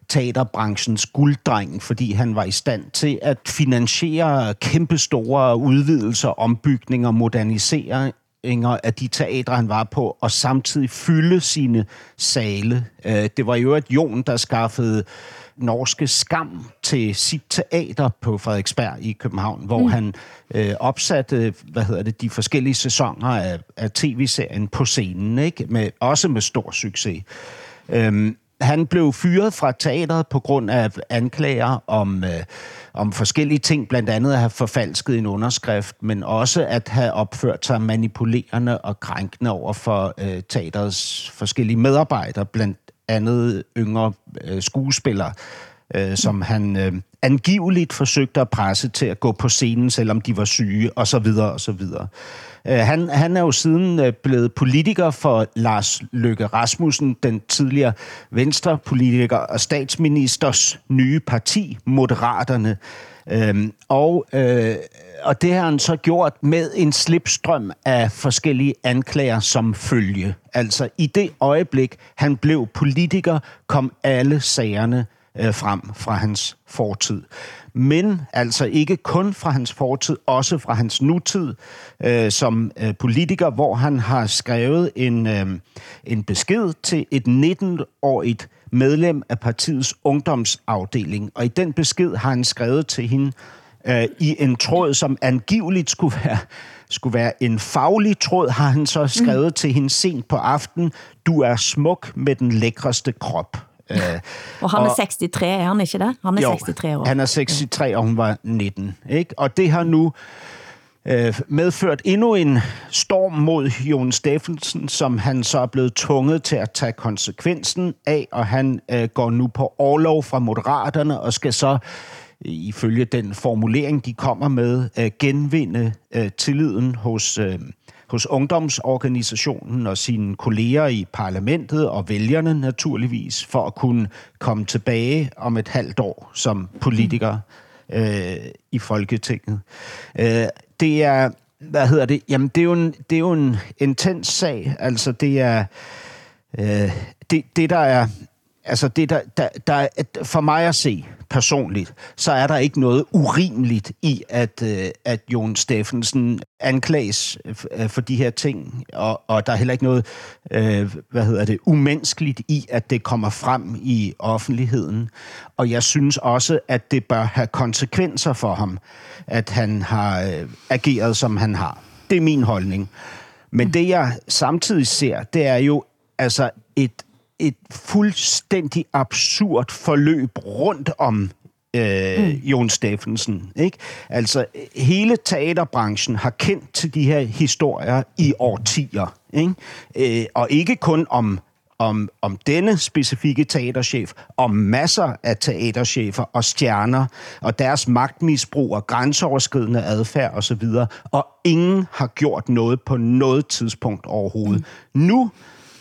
teaterbranchens gulddreng, fordi han var i stand til at finansiere kæmpestore udvidelser, ombygninger, moderniseringer af de teatre, han var på, og samtidig fylde sine sale. Øh, det var jo et Jon, der skaffede norske Skam til sit teater på Frederiksberg i København, hvor mm. han øh, opsatte hvad hedder det, de forskellige sæsoner af, af tv-serien på scenen, ikke? Med, også med stor succes. Øhm, han blev fyret fra teateret på grund af anklager om, øh, om forskellige ting, blandt andet at have forfalsket en underskrift, men også at have opført sig manipulerende og krænkende over for øh, teaterets forskellige medarbejdere, blandt andet yngre øh, skuespillere, øh, som han øh, angiveligt forsøgte at presse til at gå på scenen, selvom de var syge, og så Øh, han, han er jo siden øh, blevet politiker for Lars Løkke Rasmussen, den tidligere venstrepolitiker og statsministers nye parti, Moderaterne. Øhm, og, øh, og det har han så gjort med en slipstrøm af forskellige anklager som følge. Altså i det øjeblik, han blev politiker, kom alle sagerne øh, frem fra hans fortid. Men altså ikke kun fra hans fortid, også fra hans nutid øh, som øh, politiker, hvor han har skrevet en, øh, en besked til et 19-årigt medlem af partiets ungdomsafdeling. Og i den besked har han skrevet til hende øh, i en tråd, som angiveligt skulle være, skulle være en faglig tråd, har han så skrevet mm. til hende sent på aften. Du er smuk med den lækreste krop. Uh, og han er 63, er han ikke det? Han er jo, 63 år. han er 63, og hun var 19. Ikke? Og det har nu øh, medført endnu en storm mod Jon Steffensen, som han så er blevet tvunget til at tage konsekvensen af, og han øh, går nu på overlov fra Moderaterne og skal så ifølge den formulering, de kommer med, øh, genvinde øh, tilliden hos, øh, hos ungdomsorganisationen og sine kolleger i parlamentet og vælgerne naturligvis, for at kunne komme tilbage om et halvt år som politiker øh, i Folketinget. Øh, det er, hvad hedder det? Jamen, det er jo en, det er jo en intens sag. Altså, det er, øh, det, det der er, altså det der, der, der, for mig at se personligt, så er der ikke noget urimeligt i, at, øh, at Jon Steffensen anklages øh, for de her ting, og, og der er heller ikke noget, øh, hvad hedder det, umenneskeligt i, at det kommer frem i offentligheden. Og jeg synes også, at det bør have konsekvenser for ham, at han har øh, ageret, som han har. Det er min holdning. Men det, jeg samtidig ser, det er jo altså et et fuldstændig absurd forløb rundt om øh, mm. Jon Steffensen. Ikke? Altså, hele teaterbranchen har kendt til de her historier i årtier. Ikke? Øh, og ikke kun om om, om denne specifikke teaterchef, om masser af teaterchefer og stjerner, og deres magtmisbrug og grænseoverskridende adfærd osv., og ingen har gjort noget på noget tidspunkt overhovedet. Mm. Nu,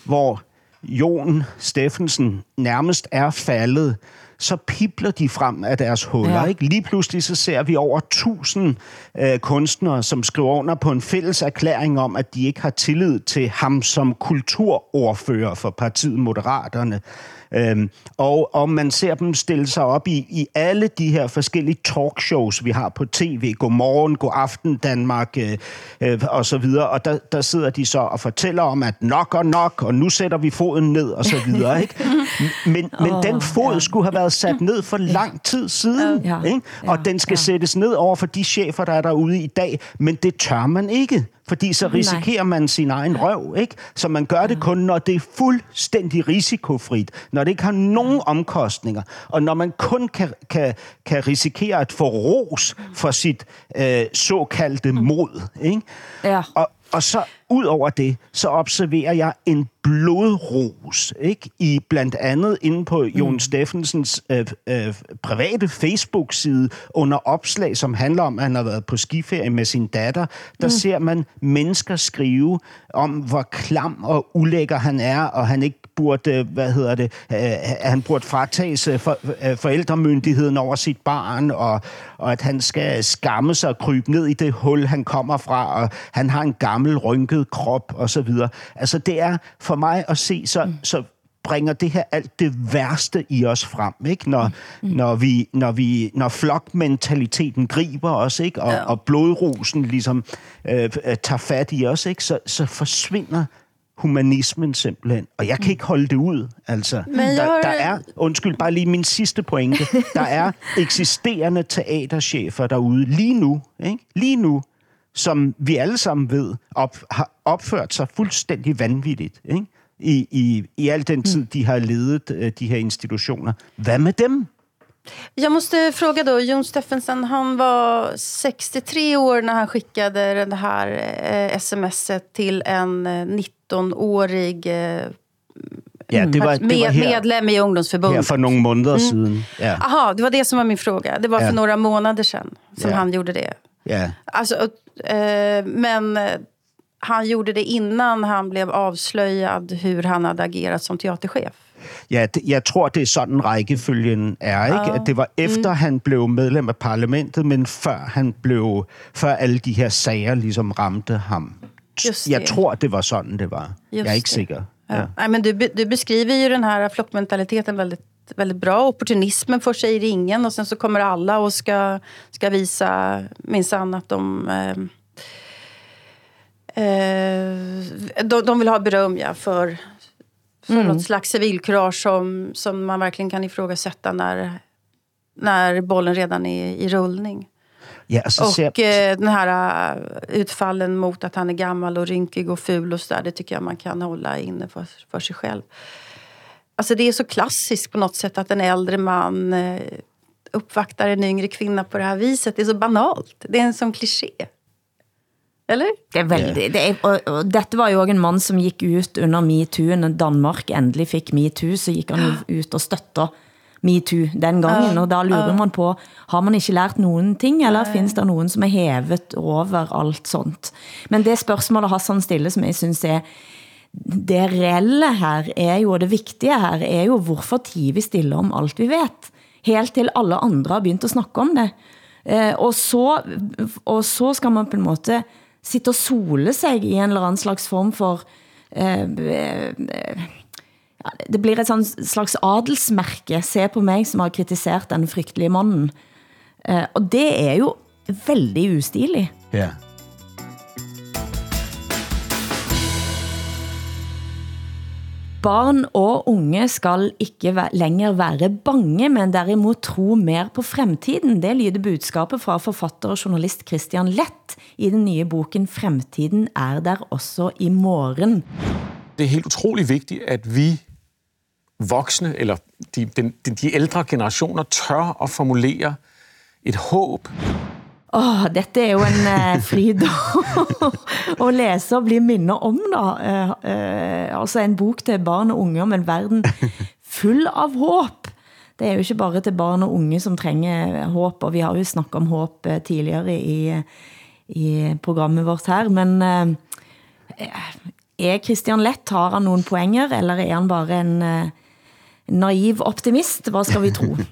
hvor Jon Steffensen nærmest er faldet, så pipler de frem af deres huller. Ja. Ikke? Lige pludselig så ser vi over 1000 øh, kunstnere, som skriver under på en fælles erklæring om, at de ikke har tillid til ham som kulturordfører for partiet Moderaterne. Øhm, og, og man ser dem stille sig op i, i alle de her forskellige talkshows, vi har på tv. Godmorgen, god aften Danmark øh, øh, og så videre. Og der, der sidder de så og fortæller om, at nok og nok, og nu sætter vi foden ned og så videre. Ikke? Men, men Åh, den fod ja. skulle have været sat ned for lang tid siden. Ja. Ikke? Og Ja, den skal ja. sættes ned over for de chefer, der er derude i dag. Men det tør man ikke. Fordi så risikerer man sin egen røv, ikke? Så man gør det kun, når det er fuldstændig risikofrit. Når det ikke har nogen omkostninger. Og når man kun kan, kan, kan risikere at få ros for sit øh, såkaldte mod, ikke? Ja. Og, og så ud over det, så observerer jeg en blodros, ikke? I blandt andet inde på Jon mm. Steffensens øh, øh, private Facebook-side under opslag, som handler om, at han har været på skiferie med sin datter. Der mm. ser man mennesker skrive om, hvor klam og ulækker han er, og han ikke burde, hvad hedder det, øh, han burde fratages øh, for, øh, forældremyndigheden over sit barn, og, og at han skal skamme sig og krybe ned i det hul, han kommer fra, og han har en gammel, rynket krop, og så videre. Altså, det er for mig at se, så, så bringer det her alt det værste i os frem, ikke? Når, mm. når, vi, når, vi, når flokmentaliteten griber os, ikke? Og, ja. og blodrosen ligesom øh, øh, tager fat i os, ikke? Så, så forsvinder humanismen simpelthen. Og jeg kan ikke holde det ud, altså. Men der, der er, undskyld, bare lige min sidste pointe. Der er eksisterende teaterchefer derude lige nu, ikke? Lige nu, som vi alle sammen ved, op, har opført sig fuldstændig vanvittigt, ikke? I, i, I al den tid, de har ledet øh, de her institutioner. Hvad med dem? Jag måste fråga då, Jon Steffensen, han var 63 år när han skickade det här eh, smset till en eh, 19-årig eh, Ja, det var, det var med, her, medlem i ungdomsförbundet. her for nogle måneder siden. Ja, Aha, det var det som var min fråga. Det var för Ja. några månader sedan som Ja. han gjorde det. Ja. Alltså, eh, men eh, han gjorde det innan han blev avslöjad hur han hade agerat som teaterchef. Ja, det, jeg tror, det er sådan rækkefølgen er, ikke? At det var efter, mm. han blev medlem af parlamentet, men før han blev, før alle de her sager ligesom ramte ham. Just Jeg det. tror, det var sådan, det var. Just jeg er ikke det. sikker. Ja. Nej, men du, du beskriver ju den här flockmentaliteten väldigt, väldigt bra. Opportunismen får sig i ringen och sen så kommer alla och ska, ska visa minsann att de, eh, eh, de... De vill ha beröm ja, för, för Mm. något slags civilkurage som, som man verkligen kan ifrågasätta när, när bollen redan är i rullning. Ja, så ser, Och eh, den här eh, utfallen mot att han är gammal och rynkig och ful och sådär, det tycker jag man kan hålla inne för, för sig själv. Alltså det är så klassiskt på något sätt att en äldre man eh, uppvaktar en yngre kvinna på det här viset. Det är så banalt. Det är en sån kliché. Eller? Det er veldig, det er, og, og dette var jo også en mand, som gik ut under MeToo, når Danmark endelig fik MeToo, så gik han ut og støtter MeToo den gangen, og da lurer man på, har man ikke lært nogen ting, eller findes der nogen, som er hevet over alt sånt? Men det spørgsmålet Hassan stiller, som jeg synes er, det reelle her er jo, det vigtige her er jo, hvorfor tiger vi stille om alt vi vet? Helt til alle andre har begyndt at snakke om det. Eh, og, så, og så skal man på en måte sitte og sole sig i en eller anden slags form for... Eh, eh, det blir et sånt slags adelsmærke. Se på mig, som har kritiseret den frygtelige manden. Eh, og det er jo veldig ustilig. ja. Barn og unge skal ikke længere være bange, men derimod tro mer på fremtiden. Det lyder budskapet fra forfatter og journalist Christian Lett i den nye boken Fremtiden er der også i morgen. Det er helt utrolig vigtigt, at vi voksne, eller de, den, de, de ældre generationer, tør at formulere et håb. Åh, dette er jo en eh, fryd at læse og bli minnet om da. Eh, eh, altså en bok til barn og unge om en verden full av håb. Det er jo ikke bare til barn og unge som trenger håb, og vi har jo snakket om håb eh, tidligere i, i programmet vårt her, men eh, er Christian Lett, har han nogle poenger, eller er han bare en, eh, naiv optimist. Hvad skal vi tro?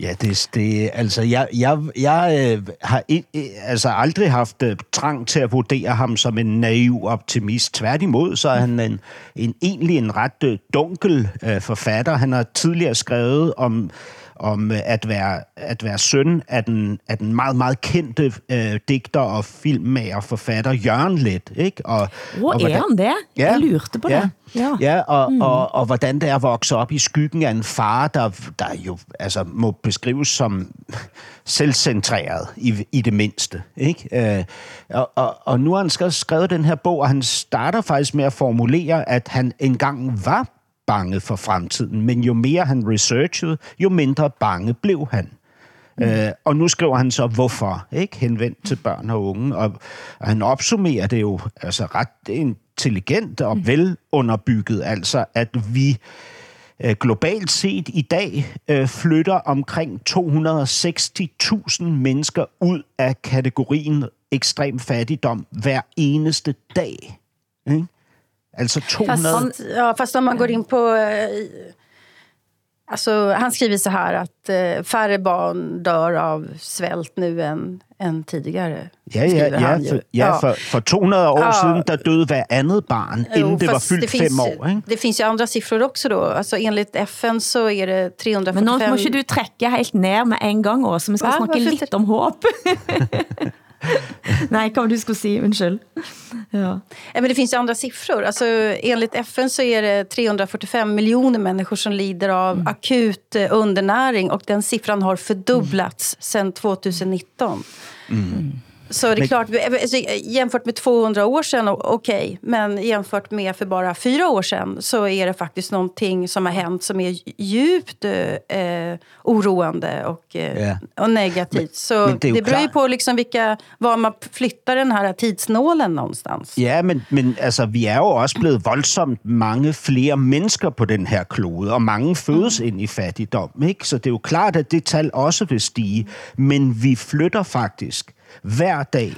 Ja, det, det altså, jeg, jeg, jeg øh, har i, altså aldrig haft øh, trang til at vurdere ham som en naiv optimist. Tværtimod, så er han en, en egentlig en ret øh, dunkel øh, forfatter. Han har tidligere skrevet om om øh, at være, at være søn af den, af den meget, meget kendte øh, digter og filmmager forfatter Jørgen Let. Ikke? Og, Hvor og hvordan, er han det? Ja, jeg lurte på ja, det. Ja, ja og, mm. og, og, og hvordan det er at vokse op i skyggen af en far, der, der jo altså, må beskrives som selvcentreret i, i det mindste. Ikke? Øh, og, og, og nu har han skrevet den her bog, og han starter faktisk med at formulere, at han engang var bange for fremtiden, men jo mere han researchede, jo mindre bange blev han. Mm. Øh, og nu skriver han så, hvorfor, ikke? Henvendt til børn og unge, og, og han opsummerer det jo altså ret intelligent og mm. velunderbygget, altså at vi øh, globalt set i dag øh, flytter omkring 260.000 mennesker ud af kategorien ekstrem fattigdom hver eneste dag. Ikke? Altså 200... Fast, ja, fast om man går in på... Eh, alltså, han skriver så här att eh, färre barn dör av svält nu än, än tidigare. Ja, ja, ja, for, ja, for, for 200 år ja. siden der døde hver andet barn, jo, det var fyldt det finns, fem år. Ikke? Det finns ju andra siffror också då. Alltså, enligt FN så är det 345... Men nå må ikke du trække helt ner med en gang også, vi skal ja, snakke lidt om håb. Nej, kom du skulle säga, undskyld. Ja. Men det finns ju andra siffror. Alltså, enligt FN så är det 345 miljoner människor som lider av mm. akut eh, undernäring och den siffran har fördubblats mm. sedan 2019. Mm. Så det är klart, alltså, jämfört med 200 år sedan, okej. Okay, men jämfört med för bara fyra år sedan så är det faktiskt någonting som har hänt som är djupt eh, oroande och, eh, yeah. och negativt. Men, så men det, det beror ju på liksom vilka, var man flyttar den här tidsnålen någonstans. Ja, men, men altså, vi er jo også blevet voldsomt mange flere mennesker på den her klode, og mange fødes mm. ind i fattigdom. Ikke? Så det er jo klart, at det tal også vil stige. Men vi flytter faktisk hver dag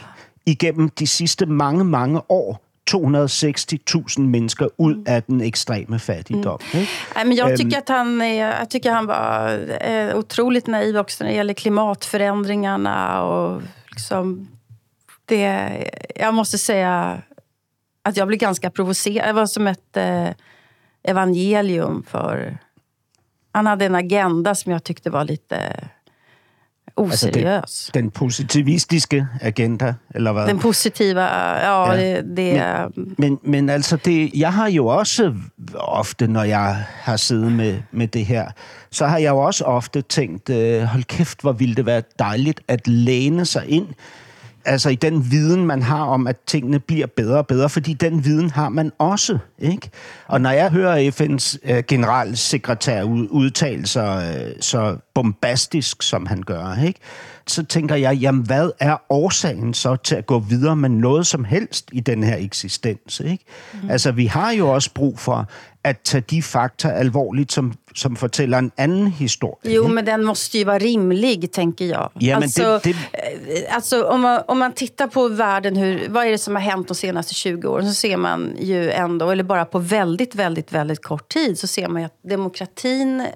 igennem de sidste mange, mange år 260.000 mennesker ud af den ekstreme fattigdom. Mm. Nej, men jag tycker, att han, jag tycker han var eh, otroligt naiv också när det gäller klimatförändringarna. Och liksom det, jag måste säga att jag blev ganska provocerad. Det var som ett eh, evangelium för... Han hade en agenda som jag tyckte var lite oseriös. Altså den, den positivistiske agenda, eller hvad? Den positive, ja, ja. det... det men, men, men altså, det, jeg har jo også ofte, når jeg har siddet med, med det her, så har jeg jo også ofte tænkt, øh, hold kæft, hvor ville det være dejligt at læne sig ind altså i den viden, man har om, at tingene bliver bedre og bedre, fordi den viden har man også, ikke? Og når jeg hører FN's øh, generalsekretær udtale sig øh, så bombastisk, som han gør, ikke? så tænker jeg, jamen hvad er årsagen så til at gå videre med noget som helst i den her eksistens? Ikke? Mm. Altså, vi har jo også brug for at tage de fakta alvorligt, som, som fortæller en anden historie. Jo, men den måste ju vara rimlig, tänker jag. Ja, alltså, det, det... Eh, alltså, om, man, om man tittar på världen, hur, vad är det som har hänt de senaste 20 åren, så ser man ju ändå, eller bara på väldigt, väldigt, väldigt kort tid, så ser man ju att demokratin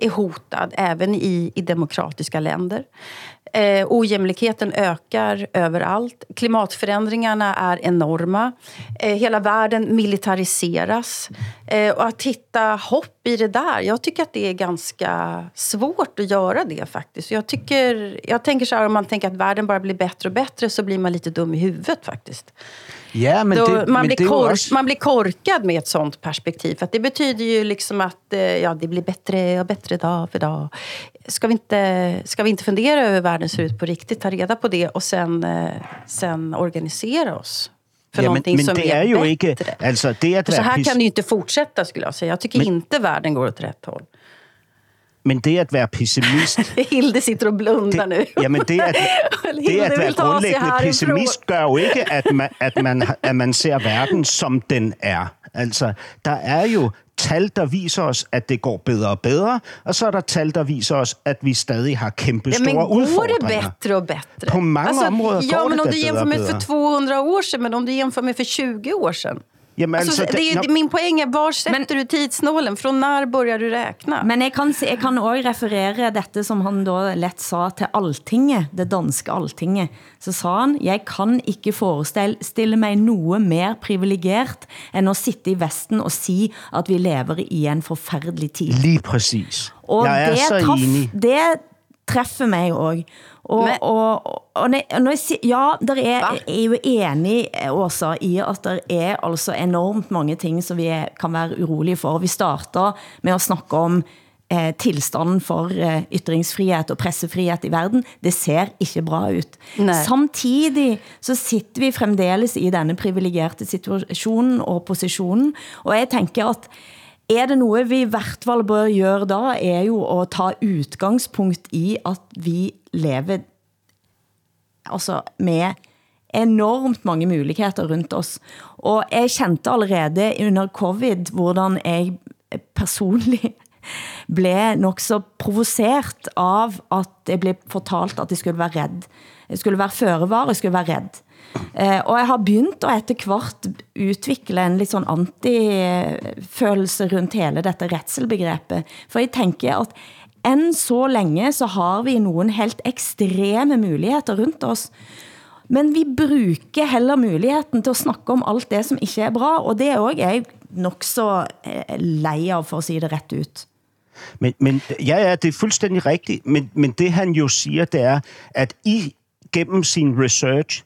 är hotad även i, i demokratiska länder. Eh, ojämlikheten ökar överallt. Klimatförändringarna är enorma. Eh, hela världen militariseras. Eh, och att hitta hopp i det där, jag tycker att det är ganska svårt att göra det faktiskt. Jag, tycker, jag tänker så här, om man tänker att världen bara blir bättre och bättre så blir man lite dum i huvudet faktiskt. Ja, men det, man, men blir det kork, også... man blir korkad med ett sånt perspektiv. För det betyder ju liksom att eh, ja, det blir bättre och bättre dag för dag. Ska vi, inte, ska vi inte fundera över hur världen ser ut på riktigt, ta reda på det och sen, eh, sen organisera oss? För ja, men, men som det är, är ju bättre. Ikke, alltså, det att så här kan det ju inte fortsätta skulle jag säga. Jag tycker men, inte världen går åt rätt håll. Men det at være pessimist... Hilde sitter og blundar det, nu. Jamen det at, det at være grundlæggende pessimist gør jo ikke, at man, at, man, at man ser verden, som den er. Altså, der er jo tal, der viser os, at det går bedre og bedre, og så er der tal, der viser os, at vi stadig har kæmpe store ja, men går det bättre och bättre? På mange altså, områder ja, går men det om du jämför med för 200 år sedan, men om du jämför med för 20 år sedan? Jamen, altså, det, det- det, min poäng är, var sätter Men- du tidsnålen? Från när börjar du räkna? Men jeg kan, jeg kan også referere dette, som han da let sa til Altinget, det danske Altinget. Så sa han, jeg kan ikke forestille mig noe mer privilegert, end at sitte i Vesten og si, at vi lever i en forfærdelig tid. Lige præcis. Og jeg er det, så traff, enig. det treffer mig også. Og, Men- og, og, når, når jeg siger, ja, der er, er jo enig også i, at der er altså enormt mange ting, som vi er, kan være urolige for. Vi starter med at snakke om eh, tilstanden for eh, ytringsfrihed og pressefrihed i verden. Det ser ikke bra ut. Nej. Samtidig så sitter vi fremdeles i denne privilegerte situationen og positionen, og jeg tænker at er det noget, vi i hvert fall bør gøre da, er jo at ta udgangspunkt i, at vi lever altså med enormt mange muligheder rundt os. Og jeg kendte allerede under covid, hvordan jeg personligt blev nok så provoceret av at jeg blev fortalt at jeg skulle være redd. Jeg skulle være førevar, jeg skulle være redd. Eh, og jeg har begynt at etter hvert udvikle en lidt sådan antifølelse rundt hele dette retselbegrebet. For jeg tænker at end så længe så har vi nogle helt ekstreme muligheder rundt os. Men vi bruger heller muligheden til at snakke om alt det, som ikke er bra, og det er også jeg nok så eh, lei av, for at sige det ret ut. Men, men ja, ja, det er fuldstændig rigtigt. Men, men det han jo siger, det er, at I gennem sin research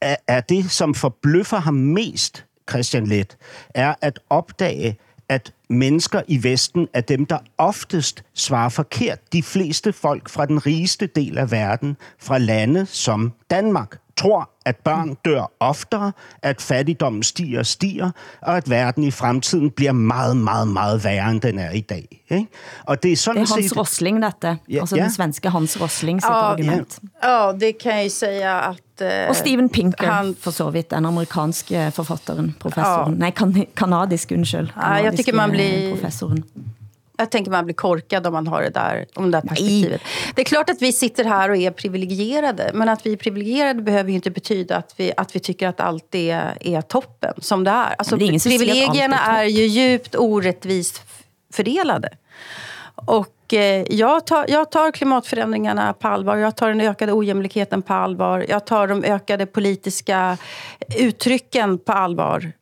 er, er det, som forbløffer ham mest, Christian Let, er at opdage, at mennesker i Vesten er dem, der oftest svarer forkert. De fleste folk fra den rigeste del af verden, fra lande som Danmark, tror, at børn dør oftere, at fattigdommen stiger og stiger, og at verden i fremtiden bliver meget, meget, meget værre, end den er i dag. Ikke? Og det er sådan Det er Hans set... Rosling dette, Ja, altså ja. den svenske Hans Rosling sit Ja, argument. Ja, det kan jag ju säga att... eh, Og Steven Pinker, han- for så vidt, den amerikanske forfatteren, professoren. Ja. Nej, kan, kanadisk, undskyld. Ja, jag tycker man Kanadiske blir- Professoren. Jag tänker man blir korkad om man har det där, om det där perspektivet. Det är klart att vi sitter här och är privilegierade. Men att vi är privilegierade behöver ju inte betyda att vi, att vi tycker att allt är, är toppen, som det är. Alltså, det är privilegierna är är ju djupt orättvist fördelade. Och eh, jag, tar, jag tar klimatförändringarna på allvar. Jag tar den ökade ojämlikheten på allvar. Jag tar de ökade politiska uttrycken på allvar.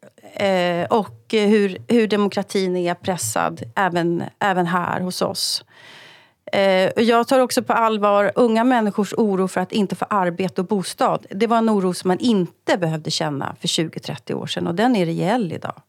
Eh, och eh, hur, hur demokratin är pressad även, även här hos oss. Eh, jag tar också på allvar unga människors oro för att inte få arbete och bostad. Det var en oro som man inte behövde känna för 20-30 år sedan och den är reell idag.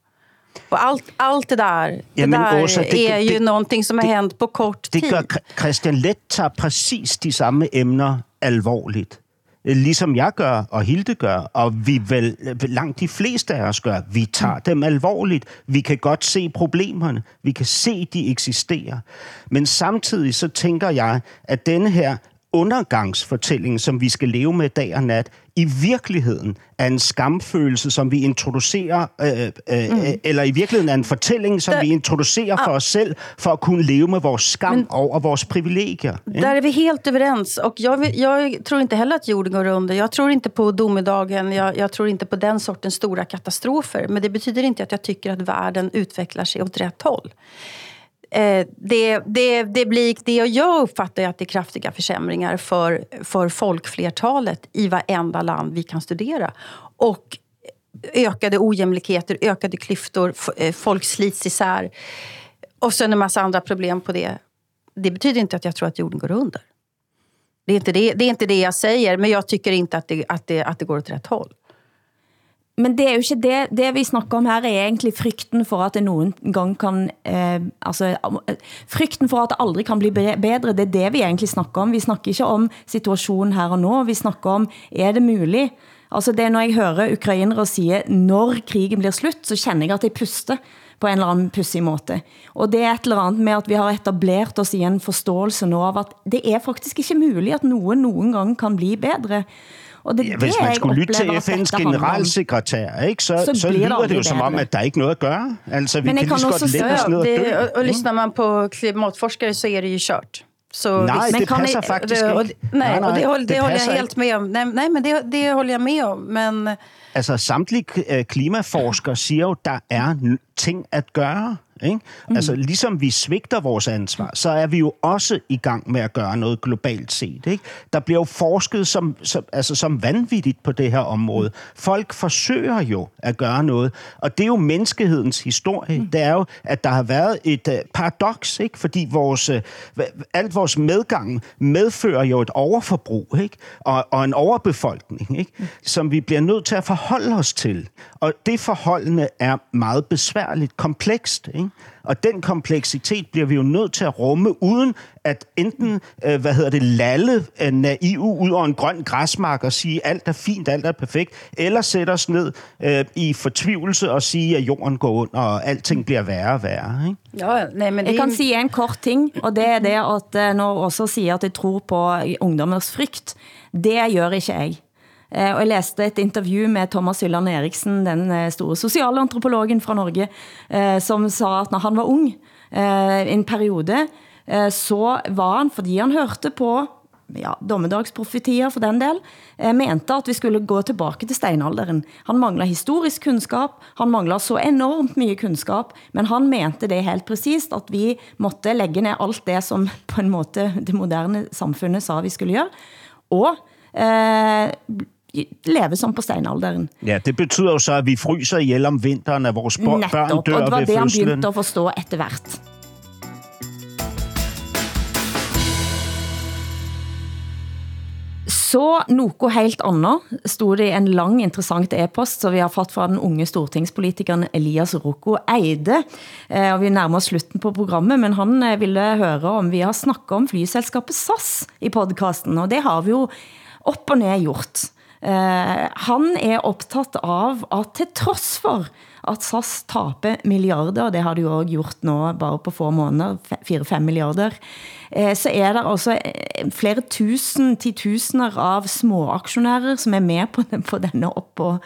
Och allt, allt det där, det Jamen, där Åsa, det- är ju det- någonting som har hänt på kort Det tid. gør Christian Let tager præcis de samme emner alvorligt. Øh, Ligesom jeg gør, og Hilde gør, og vi vel langt de fleste af os gør. Vi tager dem alvorligt. Vi kan godt se problemerne. Vi kan se, de eksisterer. Men samtidig så tænker jeg, at denne her undergangsfortælling, som vi skal leve med dag og nat, i virkeligheden er en skamfølelse, som vi introducerer, øh, øh, mm. eller i virkeligheden er en fortælling, som Der- vi introducerer for os selv, for at kunne leve med vores skam Men, over vores privilegier. ikke? Där är vi helt överens. Och jag, jag tror inte heller att jorden går under. Jag tror inte på domedagen. Jag, jag tror inte på den sortens stora katastrofer. Men det betyder inte att jag tycker att världen utvecklar sig åt rätt håll. Eh, det, det, det, blir, det jag uppfattar är att det är kraftiga försämringar för, för folkflertalet i varenda land vi kan studera. Och ökade ojämlikheter, ökade klyftor, eh, folk slits isär. Och sen en massa andra problem på det. Det betyder inte att jag tror att jorden går under. Det är inte det, det, är inte det jag säger, men jag tycker inte att det, att, det, att det går åt rätt håll. Men det er jo ikke det, det vi snakker om her er egentlig frykten for at det nogen gang kan, eh, altså frykten for at det aldrig kan bli bedre, det er det vi egentlig snakker om. Vi snakker ikke om situationen her og nu, vi snakker om, er det muligt? Altså det er når jeg hører ukrainere sige, når krigen bliver slut, så kender jeg at jeg puster på en eller anden pussig måte. Og det er et eller andet med at vi har etableret os i en forståelse nu av at det er faktisk ikke muligt at nogen nogen gang kan blive bedre. Og det, Ja, det, hvis man jeg skulle lytte til FN's generalsekretær, ikke, så, Så så, det lyder det jo som om, at der er ikke noget at gøre. Altså, vi Men kan jeg lige kan så også godt lægge os ned og det, dø. och, och lyssnar man på klimatforskare så är det ju kört. Så Nej, visst- det passer faktisk det, og, ikke. nej, Nej, nej, och det, håller, det det, håller passer jag helt med om. Nej, nej men det, det håller jag med om. Men Altså, samtlige øh, klimaforskere siger jo, der er ting at gøre. Ikke? Mm. Altså, ligesom vi svigter vores ansvar, så er vi jo også i gang med at gøre noget globalt set. Ikke? Der bliver jo forsket som, som, altså, som vanvittigt på det her område. Folk forsøger jo at gøre noget, og det er jo menneskehedens historie. Mm. Det er jo, at der har været et uh, paradoks, ikke? fordi vores, uh, alt vores medgang medfører jo et overforbrug ikke? Og, og en overbefolkning, ikke? som vi bliver nødt til at forholde os til. Og det forholdene er meget besværligt, komplekst. Ikke? Og den kompleksitet bliver vi jo nødt til at rumme, uden at enten, øh, hvad hedder det, lalle øh, naiv ud over en grøn græsmark og sige, alt er fint, alt er perfekt, eller sætte os ned øh, i fortvivlelse og sige, at jorden går under, og alting bliver værre og værre. Ikke? ja, nej, men det Jeg kan sige en kort ting, og det er det, at eh, når også siger, at jeg tror på ungdommers frygt, det gør ikke jeg. Eh, Og jeg læste et interview med Thomas Hylland Eriksen, den eh, store sociale antropologen fra Norge, eh, som sa at når han var ung, eh, en periode, eh, så var han, fordi han hørte på ja, dommedagsprofetier for den del, eh, mente at vi skulle gå tilbage til steinalderen. Han mangler historisk kunskap, han mangler så enormt mye kunskap, men han mente det helt præcist, at vi måtte lægge ned alt det, som på en måte det moderne samfundet sa vi skulle gøre, og eh, leve som på steinalderen. Ja, det betyder jo så, at vi fryser ihjel om vinteren, at vores børn Netop, og dør det var ved det han begyndte at forstå etter hvert. Så noe helt annet stod det i en lang interessant e-post, som vi har fått fra den unge stortingspolitikeren Elias Rocco Eide. Eh, Og vi nærmer oss slutten på programmet, men han eh, ville høre om vi har snakket om flyselskapet SAS i podcasten, og det har vi jo op og ned gjort. Eh, han er optaget av at til trods for at SAS taper milliarder, det har de jo også gjort nå bare på få måneder, 4-5 milliarder, eh, så er der også altså, eh, flere tusen, titusener av små aktionærer, som er med på, den, på denne opp- og,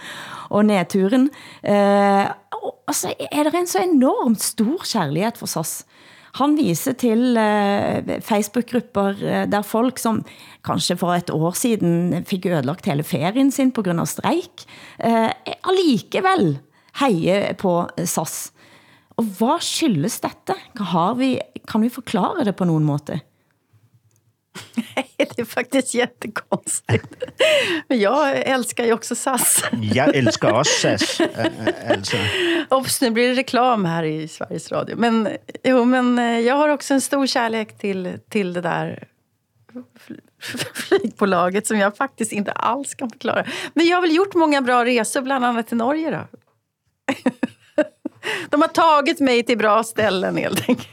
og nedturen. Eh, og, og så er det en så enormt stor kærlighed for SAS. Han viser til eh, Facebook-grupper eh, der folk som kanskje for et år siden fik ødelagt hele ferien sin på grund av streik, eh, allikevel heier på SAS. Og hvad skyldes dette? Har vi, kan vi forklare det på nogen måte? det är faktiskt jättekonstigt. Men jag älskar ju också SAS. Jeg elsker også SAS. øh, altså. Ops, nu blir det reklam här i Sveriges Radio. Men, jo, men eh, jag har också en stor kärlek till, till det där fl- flygbolaget som jag faktiskt inte alls kan förklara. Men jag har väl gjort många bra resor, bland annat till Norge då. De har tagit mig till bra ställen helt enkelt.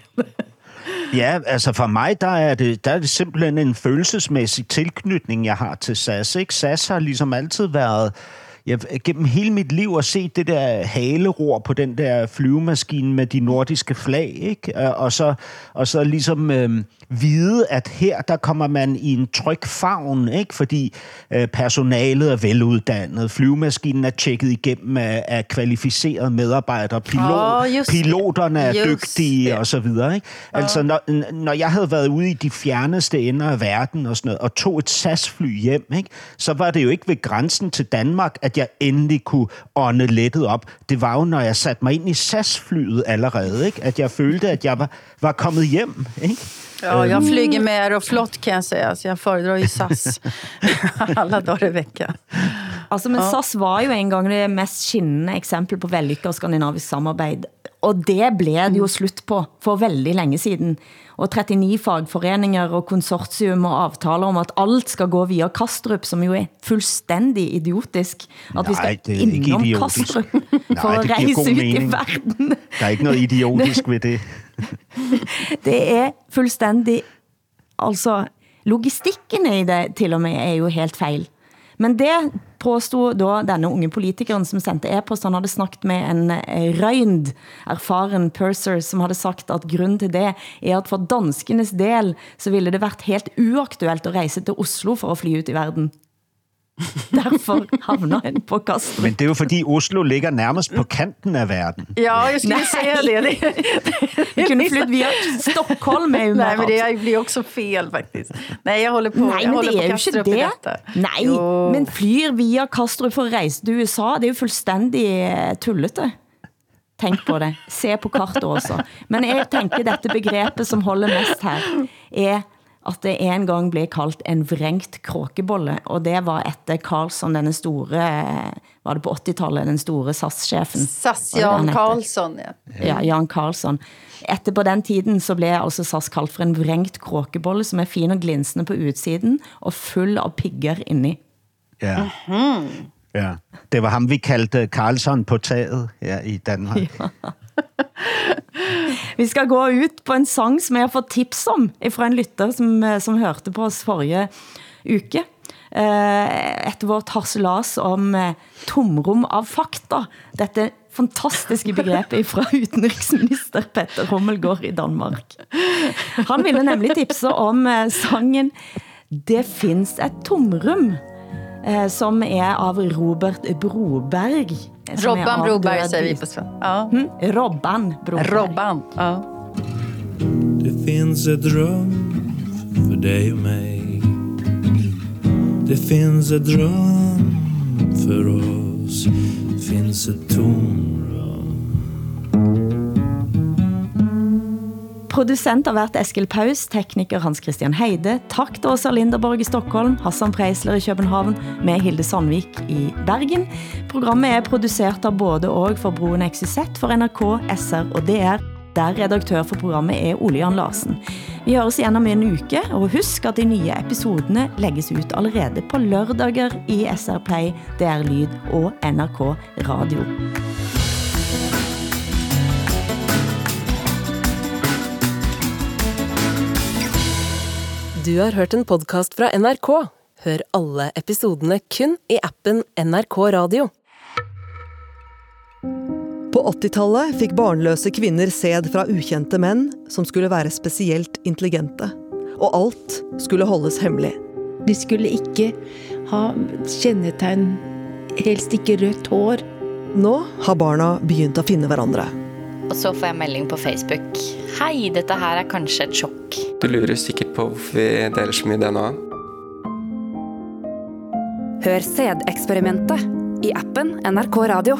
Ja, altså for mig, der er, det, der er det simpelthen en følelsesmæssig tilknytning, jeg har til SAS. Ikke? SAS har ligesom altid været jeg, gennem hele mit liv at se det der haleror på den der flyvemaskine med de nordiske flag, ikke? Og- så, og så ligesom øh, vide, at her der kommer man i en tryg favn, ikke? fordi øh, personalet er veluddannet, flyvemaskinen er tjekket igennem af, af kvalificerede medarbejdere, pilot, Åh, just piloterne er Just dygtige og så videre. Ikke? Altså, når, når jeg havde været ude i de fjerneste ender af verden og sådan noget, og tog et SAS-fly hjem, ikke? så var det jo ikke ved grænsen til Danmark, at jeg endelig kunne ånde lettet op. Det var jo, når jeg satte mig ind i SAS-flyet allerede, ikke? at jeg følte, at jeg var, var kommet hjem. Ikke? Ja, jag Øhm, flyger med Aeroflot kan jag säga, så jag föredrar ju SAS alla dagar i veckan. Altså, men. SAS var jo en gang det mest skinnende eksempel på vellykket skandinavisk samarbeid, og det blev det jo slut på for veldig længe siden. Og 39 fagforeninger og konsortium og avtaler om, at alt skal gå via Kastrup, som jo er fuldstændig idiotisk. At vi Nej, skal det er ikke innom idiotisk. Kastrup Nej, for at det giver rejse ud mening. i verden. Der er ikke noget idiotisk ved det. Det er fuldstændig, altså logistikken i det til og med er jo helt fejl. Men det påstod da denne unge politikeren, som sendte e-post, han havde snakket med en eh, erfaren purser, som havde sagt, at grund til det er at for danskenes del, så ville det været helt uaktuelt at rejse til Oslo for at fly ut i verden. Derfor havner en på Kastrup. Men det er jo fordi Oslo ligger nærmest på kanten af verden. Ja, jag skulle säga det. det, Vi kunde flytt via Stockholm är ju Nej, men det blir också fel faktiskt. Nej, jag håller på, Nej, jag men håller det på er jo Kastrup i det. detta. Nej, Jo. men flyr via Kastrup for at rejse til USA, det er jo fuldstændig eh, tullete. Tænk på det. Se på kartet også. Men jeg tænker, dette begrebet, som holder mest her, er at det en gang blev kaldt en vrængt kråkebolle, og det var efter Carlson, denne store, var det på 80-tallet, den store SAS-chefen. SAS Jan? Karlsson, ja. Ja, Jan Karlsson. Etter på den tiden så blev altså SAS kaldt for en vrængt kråkebolle, som er fin og glinsende på utsiden, og full av pigger inni. Ja. ja. Det var ham, vi kaldte Karlsson på taget her i Danmark. Vi skal gå ut på en sang, som jeg har fået tips om, fra en lytter, som, eh, som hørte på os forrige uke. Eh, Etter vårt harselas om eh, tomrum av fakta. Dette fantastiske begrebet fra utenriksminister Petter Hommelgaard i Danmark. Han ville nemlig tipse om eh, sangen Det finns et tomrum, eh, som er av Robert Broberg. Robban. Broberg säger vi på svenska. Ja. Mm, Robban Broberg. Robban, ja. Det finns ett rum för dig och mig Det finns ett rum för oss Det finns ett tomrum Producent har været Eskil Paus, tekniker Hans Christian Heide, tak til Åsa Linderborg i Stockholm, Hassan Preisler i København, med Hilde Sandvik i Bergen. Programmet er produceret av både og for Broen XYZ for NRK, SR og DR, der redaktør for programmet er Ole Jan Larsen. Vi høres igjen om en uke, og husk at de nye episodene lægges ut allerede på lørdager i SR Play, DR Lyd og NRK Radio. Du har hørt en podcast fra NRK. Hør alle episodene kun i appen NRK Radio. På 80-tallet fikk barnløse kvinner sæd fra ukjente menn som skulle være spesielt intelligente. Og alt skulle holdes hemmelig. De skulle ikke ha kjennetegn, helst ikke rødt hår. Nå har barna begynt å finne hverandre. Og så får jeg melding på Facebook. Hei, dette her er kanskje et sjokk. Du lurer sikkert på hvorfor vi deler så mye DNA. Hør sædeksperimentet i appen NRK Radio.